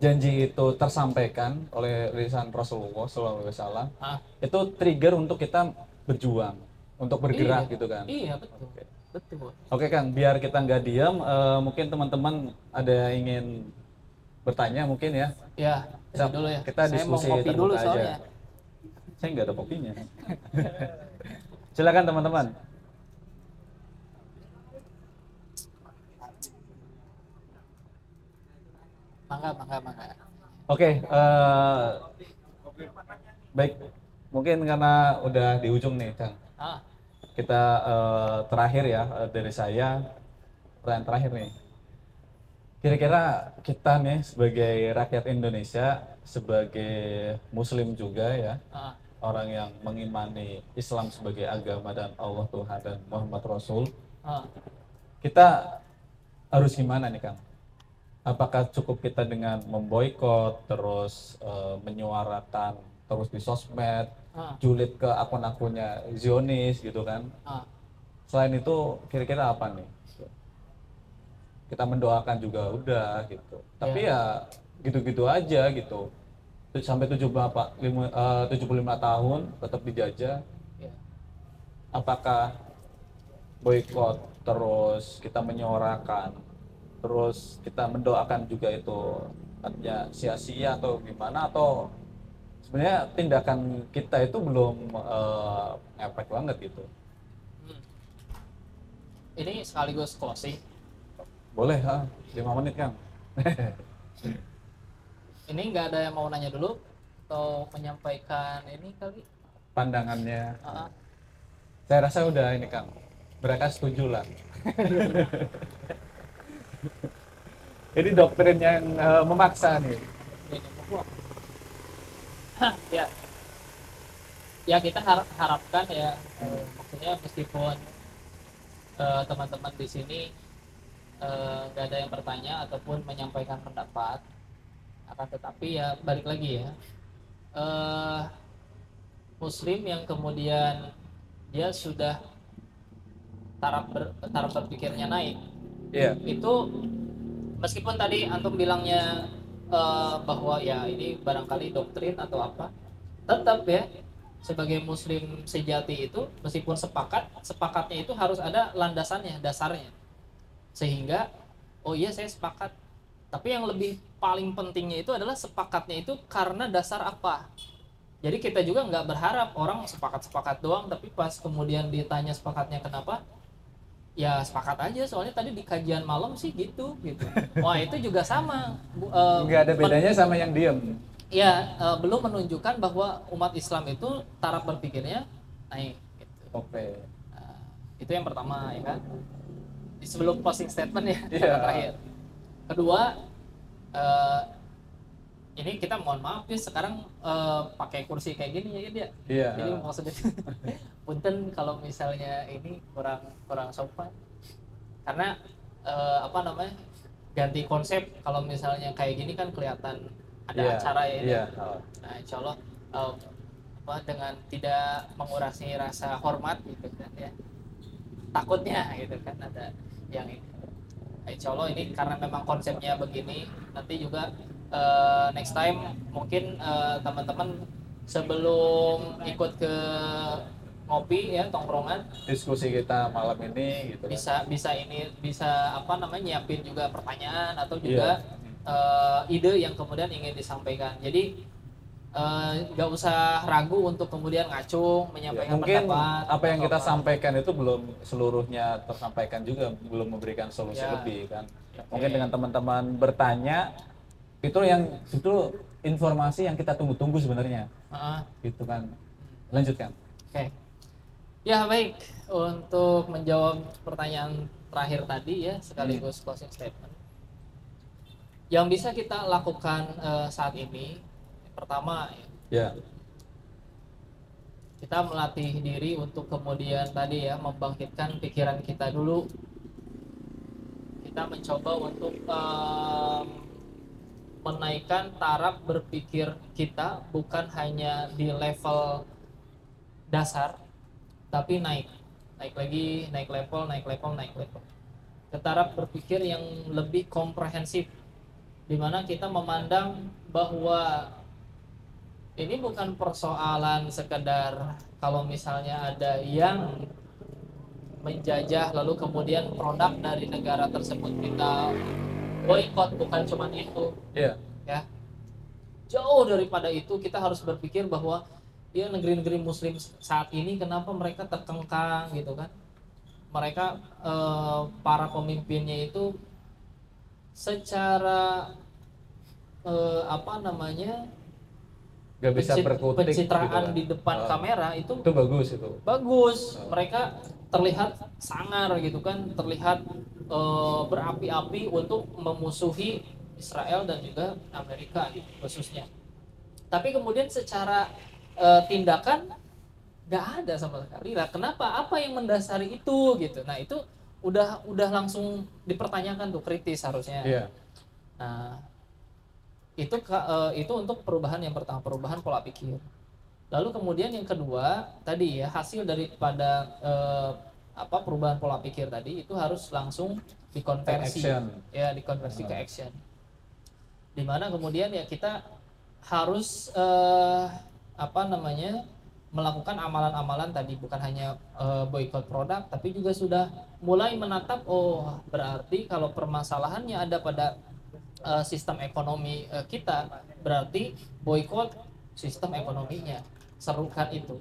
janji itu tersampaikan oleh lisan Rasulullah SAW, ah, itu trigger untuk kita berjuang, untuk bergerak Iya. gitu kan. iya betul Oke. betul Oke Kang, biar kita nggak diam, eh, mungkin teman-teman ada yang ingin bertanya mungkin ya. ya ini dulu ya Kita saya mau diskusi ngopi dulu terbuka aja. soalnya Saya nggak ada kopinya. Silakan teman-teman. Mangga mangga mangga Oke, eh, baik. Mungkin karena udah di ujung nih, Kang. ah Kita eh, terakhir ya eh, dari saya, pertanyaan terakhir nih. Kira-kira kita nih sebagai rakyat Indonesia, sebagai Muslim juga ya, ah orang yang mengimani Islam sebagai agama dan Allah Tuhan dan Muhammad Rasul, ah kita harus gimana nih Kang? Apakah cukup kita dengan memboikot, terus eh, menyuarakan terus di sosmed, ah julid ke akun-akunnya Zionis gitu kan? ah Selain itu kira-kira apa nih? Kita mendoakan juga udah gitu. Tapi ya gitu-gitu aja gitu. Sampai 75 apa, lima- eh, 75 tahun tetap dijajah. ya Apakah boykot terus kita menyuarakan terus kita mendoakan juga itu artinya sia-sia atau gimana atau sebenarnya tindakan kita itu belum eh, ngefek banget gitu. Hmm. ini sekaligus closing Boleh ha, 5 menit Kang. ini nggak ada yang mau nanya dulu atau menyampaikan ini kali Pandangannya Ah, ah. saya rasa udah ini Kang. Mereka setuju lah. Ini doktrin yang eh, memaksa nih. ya ya kita harap harapkan ya eh, maksudnya meskipun eh, teman-teman di sini nggak ada yang bertanya ataupun menyampaikan pendapat akan tetapi ya balik lagi ya eh, muslim yang kemudian dia sudah taraf ber, taraf berpikirnya naik Iya. itu meskipun tadi antum bilangnya eh, bahwa ya ini barangkali doktrin atau apa tetap ya sebagai muslim sejati itu meskipun sepakat sepakatnya itu harus ada landasannya dasarnya. Sehingga oh iya saya sepakat. Tapi yang lebih paling pentingnya itu adalah sepakatnya itu karena dasar apa? Jadi kita juga nggak berharap orang sepakat-sepakat doang tapi pas kemudian ditanya sepakatnya kenapa ya sepakat aja soalnya tadi di kajian malam sih gitu gitu wah itu juga sama Bu- eh, Nggak ada bedanya sama yang diem. ya eh, belum menunjukkan bahwa umat Islam itu taraf berpikirnya naik gitu. Oke. Nah, itu yang pertama ya kan Di sebelum closing statement ya yang terakhir kedua eh, ini kita mohon maaf ya sekarang eh, pakai kursi kayak gini ya dia Iya. jadi maksudnya punten kalau misalnya ini kurang kurang sopan karena eh, apa namanya ganti konsep kalau misalnya kayak gini kan kelihatan ada Iya, acara ya ini. Iya. nah insya Allah eh, apa dengan tidak mengurangi rasa hormat gitu kan ya takutnya gitu kan ada yang ini Nah, insya Allah ini karena memang konsepnya begini nanti juga eh, next time mungkin teman-teman sebelum ikut ke ngopi ya tongkrongan diskusi kita malam ini gitu kan. bisa bisa ini bisa apa namanya nyiapin juga pertanyaan atau Iya. juga eh, ide yang kemudian ingin disampaikan jadi eh, nggak usah ragu untuk kemudian ngacung Ya, menyampaikan mungkin pendapat apa yang kita apa. sampaikan itu belum seluruhnya tersampaikan juga belum memberikan solusi Ya. lebih kan Oke. mungkin dengan teman-teman bertanya itu yang itu informasi yang kita tunggu-tunggu sebenarnya Heeh. gitu kan lanjutkan Oke. Ya baik untuk menjawab pertanyaan terakhir tadi ya sekaligus closing statement. Yang bisa kita lakukan eh, saat ini pertama ya kita melatih diri untuk kemudian tadi ya membangkitkan pikiran kita dulu. Kita mencoba untuk em, menaikkan taraf berpikir kita bukan hanya di level dasar tapi naik. Naik lagi naik level naik level naik level. Ke taraf berpikir yang lebih komprehensif. Di mana kita memandang bahwa ini bukan persoalan sekedar kalau misalnya ada yang menjajah lalu kemudian produk dari negara tersebut kita boykot. Bukan cuma itu. Ya ya. Jauh daripada itu kita harus berpikir bahwa ya negeri-negeri muslim saat ini kenapa mereka terkengkang gitu kan mereka eh, para pemimpinnya itu secara eh, apa namanya nggak bisa pencit- berkutik pencitraan gitu kan. di depan Oh. kamera itu itu bagus itu bagus Oh. mereka terlihat sangar gitu kan terlihat eh, berapi-api untuk memusuhi Israel dan juga Amerika gitu, khususnya tapi kemudian secara eh, tindakan nggak ada sama sekali. Lah kenapa? Apa yang mendasari itu gitu. Nah itu udah udah langsung dipertanyakan tuh kritis harusnya. Iya. Nah, itu eh, itu untuk perubahan yang pertama, perubahan pola pikir. Lalu kemudian yang kedua, tadi ya hasil daripada eh, apa perubahan pola pikir tadi itu harus langsung dikonversi. Ya dikonversi ke action. Di mana kemudian ya kita harus eh, apa namanya melakukan amalan-amalan tadi. Bukan hanya eh, boykot produk tapi juga sudah mulai menatap oh berarti kalau permasalahannya ada pada eh, sistem ekonomi eh, kita berarti boykot sistem ekonominya. Serukan itu?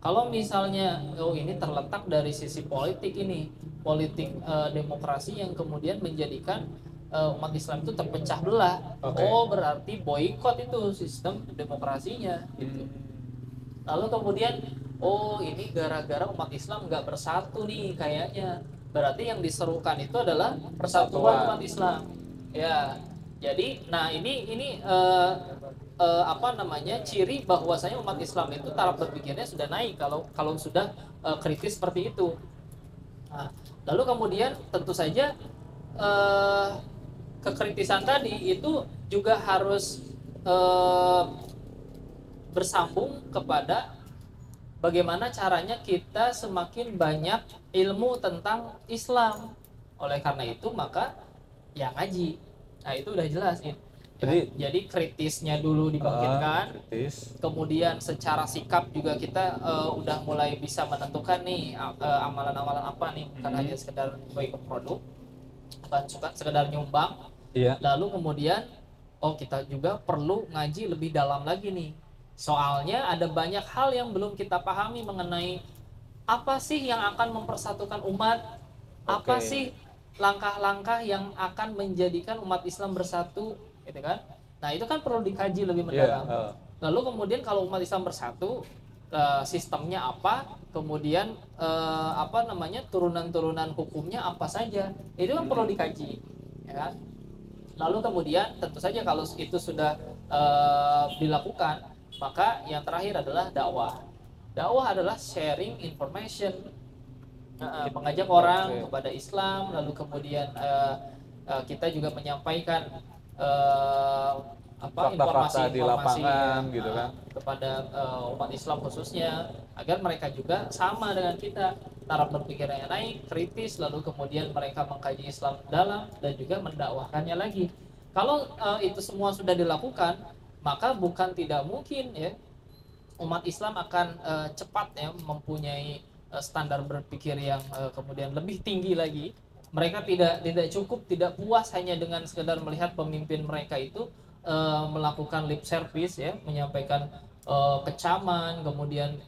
Kalau misalnya oh ini terletak dari sisi politik ini politik eh, demokrasi yang kemudian menjadikan eh, umat Islam itu terpecah belah. Oke. oh berarti boykot itu sistem demokrasinya gitu. Lalu kemudian oh ini gara-gara umat Islam nggak bersatu nih kayaknya. Berarti yang diserukan itu adalah persatuan. umat Islam. Ya jadi nah ini ini eh, eh, apa namanya ciri bahwasanya umat Islam itu taraf berpikirnya sudah naik kalau kalau sudah eh, kritis seperti itu. Nah, lalu kemudian tentu saja eh, kekritisan tadi itu juga harus eh, bersambung kepada bagaimana caranya kita semakin banyak ilmu tentang Islam. Oleh karena itu maka ya ngaji. Nah, itu udah jelas ya. Jadi- jadi kritisnya dulu dibangkitkan, Ah, kritis kemudian secara sikap juga kita eh, udah mulai bisa menentukan nih eh, amalan-amalan apa nih, bukan Hmm. hanya sekedar boykot produk, bukan suka sekedar nyumbang, iya lalu kemudian oh kita juga perlu ngaji lebih dalam lagi nih soalnya ada banyak hal yang belum kita pahami mengenai apa sih yang akan mempersatukan umat apa Oke. sih langkah-langkah yang akan menjadikan umat Islam bersatu gitu kan nah itu kan perlu dikaji lebih iya mendalam eh, Lalu kemudian kalau umat Islam bersatu, eh, sistemnya apa, kemudian eh, apa namanya turunan-turunan hukumnya apa saja, itu kan perlu dikaji, ya. kan? Lalu kemudian tentu saja kalau itu sudah eh, dilakukan, maka yang terakhir adalah dakwah. Dakwah adalah sharing information, eh, mengajak orang Oke. kepada Islam, lalu kemudian eh, eh, kita juga menyampaikan eh, apa di informasi-informasi lapangan gitu kan. kepada eh, umat Islam khususnya agar mereka juga sama dengan kita taraf berpikirnya naik kritis lalu kemudian mereka mengkaji Islam dalam dan juga mendakwahkannya lagi kalau eh, itu semua sudah dilakukan maka bukan tidak mungkin ya umat Islam akan uh, cepat ya mempunyai uh, standar berpikir yang uh, kemudian lebih tinggi lagi. Mereka tidak tidak cukup tidak puas hanya dengan sekedar melihat pemimpin mereka itu uh, melakukan lip service ya, menyampaikan uh, kecaman, kemudian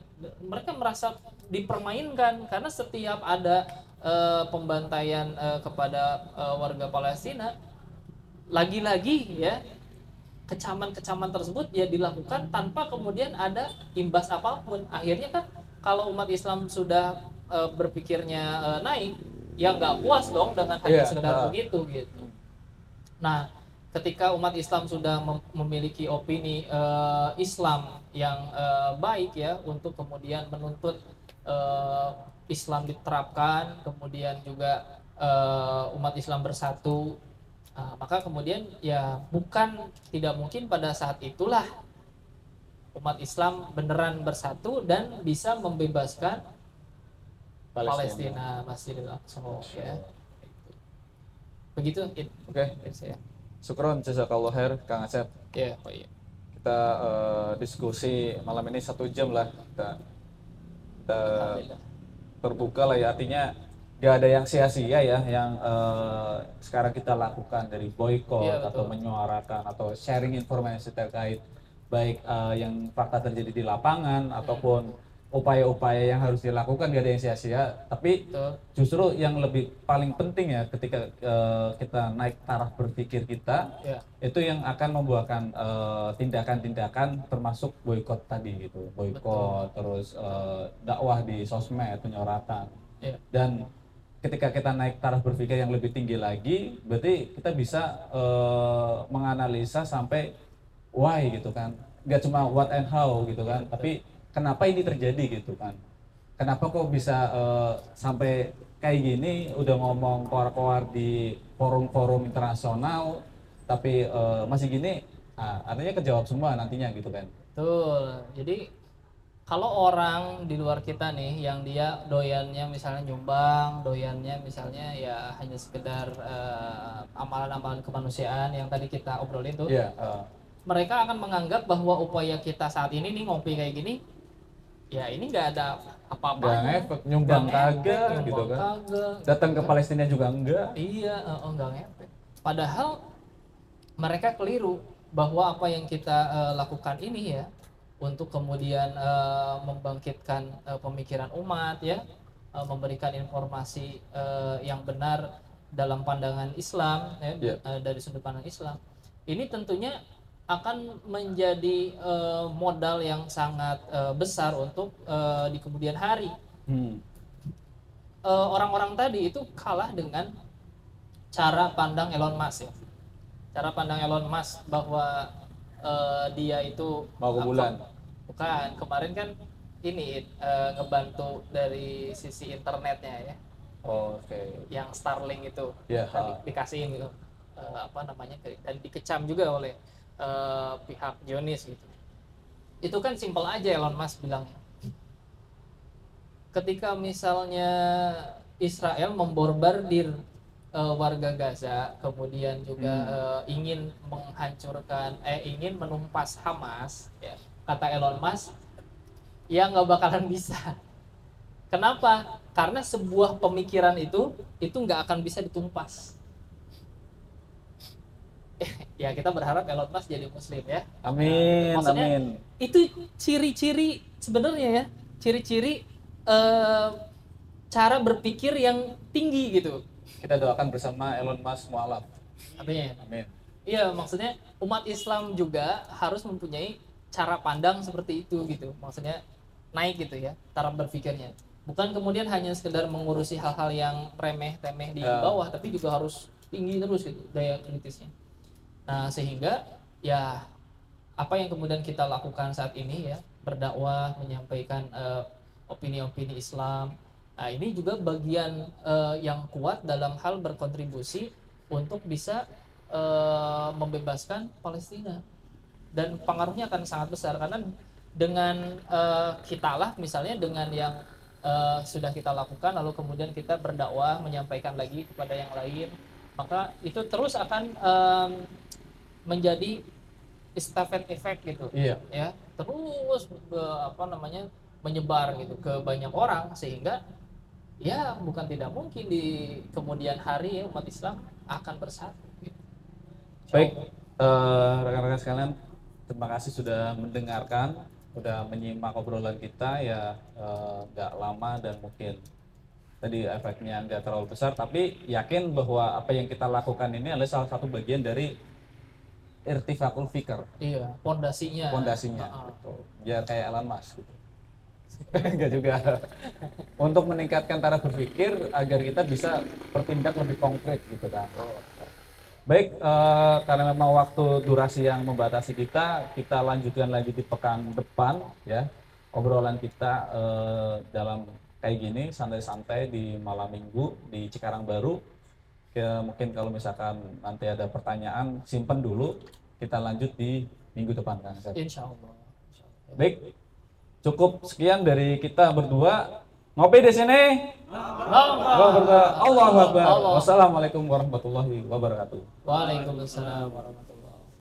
mereka merasa dipermainkan karena setiap ada uh, pembantaian uh, kepada uh, warga Palestina lagi-lagi ya kecaman-kecaman tersebut ya dilakukan tanpa kemudian ada imbas apa pun akhirnya kan kalau umat Islam sudah e, berpikirnya e, naik ya nggak puas dong dengan hanya yeah, sekedar uh. begitu gitu nah ketika umat Islam sudah mem memiliki opini e, Islam yang e, baik ya untuk kemudian menuntut e, Islam diterapkan kemudian juga e, umat Islam bersatu Nah, maka kemudian ya bukan tidak mungkin pada saat itulah umat Islam beneran bersatu dan bisa membebaskan Palestina, Palestina Masjidil Aqsa ya. Begitu Oke. Okay. Ya. Syukron jazakallah khair Kang Asep. Ya, oh iya. Kita uh, diskusi malam ini satu jam lah kita, kita terbuka lah ya artinya gak ada yang sia-sia ya yang uh, sekarang kita lakukan dari boykot ya, atau menyuarakan atau sharing informasi terkait baik uh, yang fakta terjadi di lapangan ya. ataupun upaya-upaya yang harus dilakukan gak ada yang sia-sia tapi betul. justru yang lebih paling penting ya ketika uh, kita naik taraf berpikir kita ya. itu yang akan membuahkan tindakan-tindakan uh, termasuk boykot tadi gitu boykot terus uh, dakwah di sosmed penyuaratan ya. dan ketika kita naik taraf berpikir yang lebih tinggi lagi, berarti kita bisa uh, menganalisa sampai why gitu kan. Gak cuma what and how gitu kan, tapi kenapa ini terjadi gitu kan. Kenapa kok bisa uh, sampai kayak gini udah ngomong koar-koar di forum-forum internasional tapi uh, masih gini nah, artinya kejawab semua nantinya gitu kan. Tuh. Jadi kalau orang di luar kita nih yang dia doyannya misalnya nyumbang, doyannya misalnya ya hanya sekedar uh, amalan-amalan kemanusiaan yang tadi kita obrolin tuh, yeah, iya, uh. mereka akan menganggap bahwa upaya kita saat ini nih ngopi kayak gini, ya ini nggak ada apa-apa. Gak efek, nyumbang kagak gitu kan. Kagak. Datang ke Palestina juga enggak. Iya, uh, enggak ngefek. Padahal mereka keliru bahwa apa yang kita uh, lakukan ini ya untuk kemudian uh, membangkitkan uh, pemikiran umat ya uh, memberikan informasi uh, yang benar dalam pandangan Islam ya yeah. uh, dari sudut pandang Islam ini tentunya akan menjadi uh, modal yang sangat uh, besar untuk uh, di kemudian hari. Hmm. uh, orang-orang tadi itu kalah dengan cara pandang Elon Musk ya. Cara pandang Elon Musk bahwa uh, dia itu mau ke bulan. bukan. Kemarin kan ini uh, ngebantu dari sisi internetnya ya. Oh, oke. Okay. yang Starlink itu. Yeah, di, dikasihin gitu. Uh, apa namanya dan dikecam juga oleh uh, pihak Jonis gitu. Itu kan simpel aja Elon Musk bilang ketika misalnya Israel memborbardir uh, warga Gaza kemudian juga hmm. uh, ingin menghancurkan eh ingin menumpas Hamas ya kata Elon Musk ya nggak bakalan bisa. Kenapa? Karena sebuah pemikiran itu itu nggak akan bisa ditumpas ya kita berharap Elon Musk jadi muslim ya amin nah, maksudnya amin itu ciri-ciri sebenarnya ya ciri-ciri uh, cara berpikir yang tinggi gitu kita doakan bersama Elon Musk mualaf. Amin. Amin. Iya, maksudnya umat Islam juga harus mempunyai cara pandang seperti itu gitu. Maksudnya naik gitu ya, cara berpikirnya. Bukan kemudian hanya sekedar mengurusi hal-hal yang remeh-temeh di ya. bawah, tapi juga harus tinggi terus gitu daya kritisnya. Nah, sehingga ya apa yang kemudian kita lakukan saat ini ya, berdakwah, menyampaikan uh, opini-opini Islam, Nah, ini juga bagian uh, yang kuat dalam hal berkontribusi untuk bisa uh, membebaskan Palestina. Dan pengaruhnya akan sangat besar karena dengan uh, kita lah misalnya dengan yang uh, sudah kita lakukan lalu kemudian kita berdakwah menyampaikan lagi kepada yang lain, maka itu terus akan um, menjadi estafet efek gitu. Iya. Ya, terus be- apa namanya menyebar gitu ke banyak orang sehingga ya bukan tidak mungkin di kemudian hari ya umat Islam akan bersatu gitu. Baik, eh, rekan-rekan sekalian, terima kasih sudah mendengarkan, sudah menyimak obrolan kita ya eh, nggak lama dan mungkin tadi efeknya nggak terlalu besar, tapi yakin bahwa apa yang kita lakukan ini adalah salah satu bagian dari irtifakul fikr, Iya, pondasinya. fondasinya, Heeh. gitu. biar kayak Elon Musk. Gitu. Enggak juga. Untuk meningkatkan cara berpikir agar kita bisa bertindak lebih konkret gitu kan. Baik, eh, karena memang waktu durasi yang membatasi kita, kita lanjutkan lagi di pekan depan ya. Obrolan kita eh, dalam kayak gini santai-santai di malam minggu di Cikarang Baru. Ya, mungkin kalau misalkan nanti ada pertanyaan simpen dulu, kita lanjut di minggu depan kan. Insya Allah. Insya Allah. Baik, cukup sekian dari kita berdua. Ngopi di sini. Allah. Allah. Wassalamualaikum warahmatullahi wabarakatuh. Waalaikumsalam warahmatullahi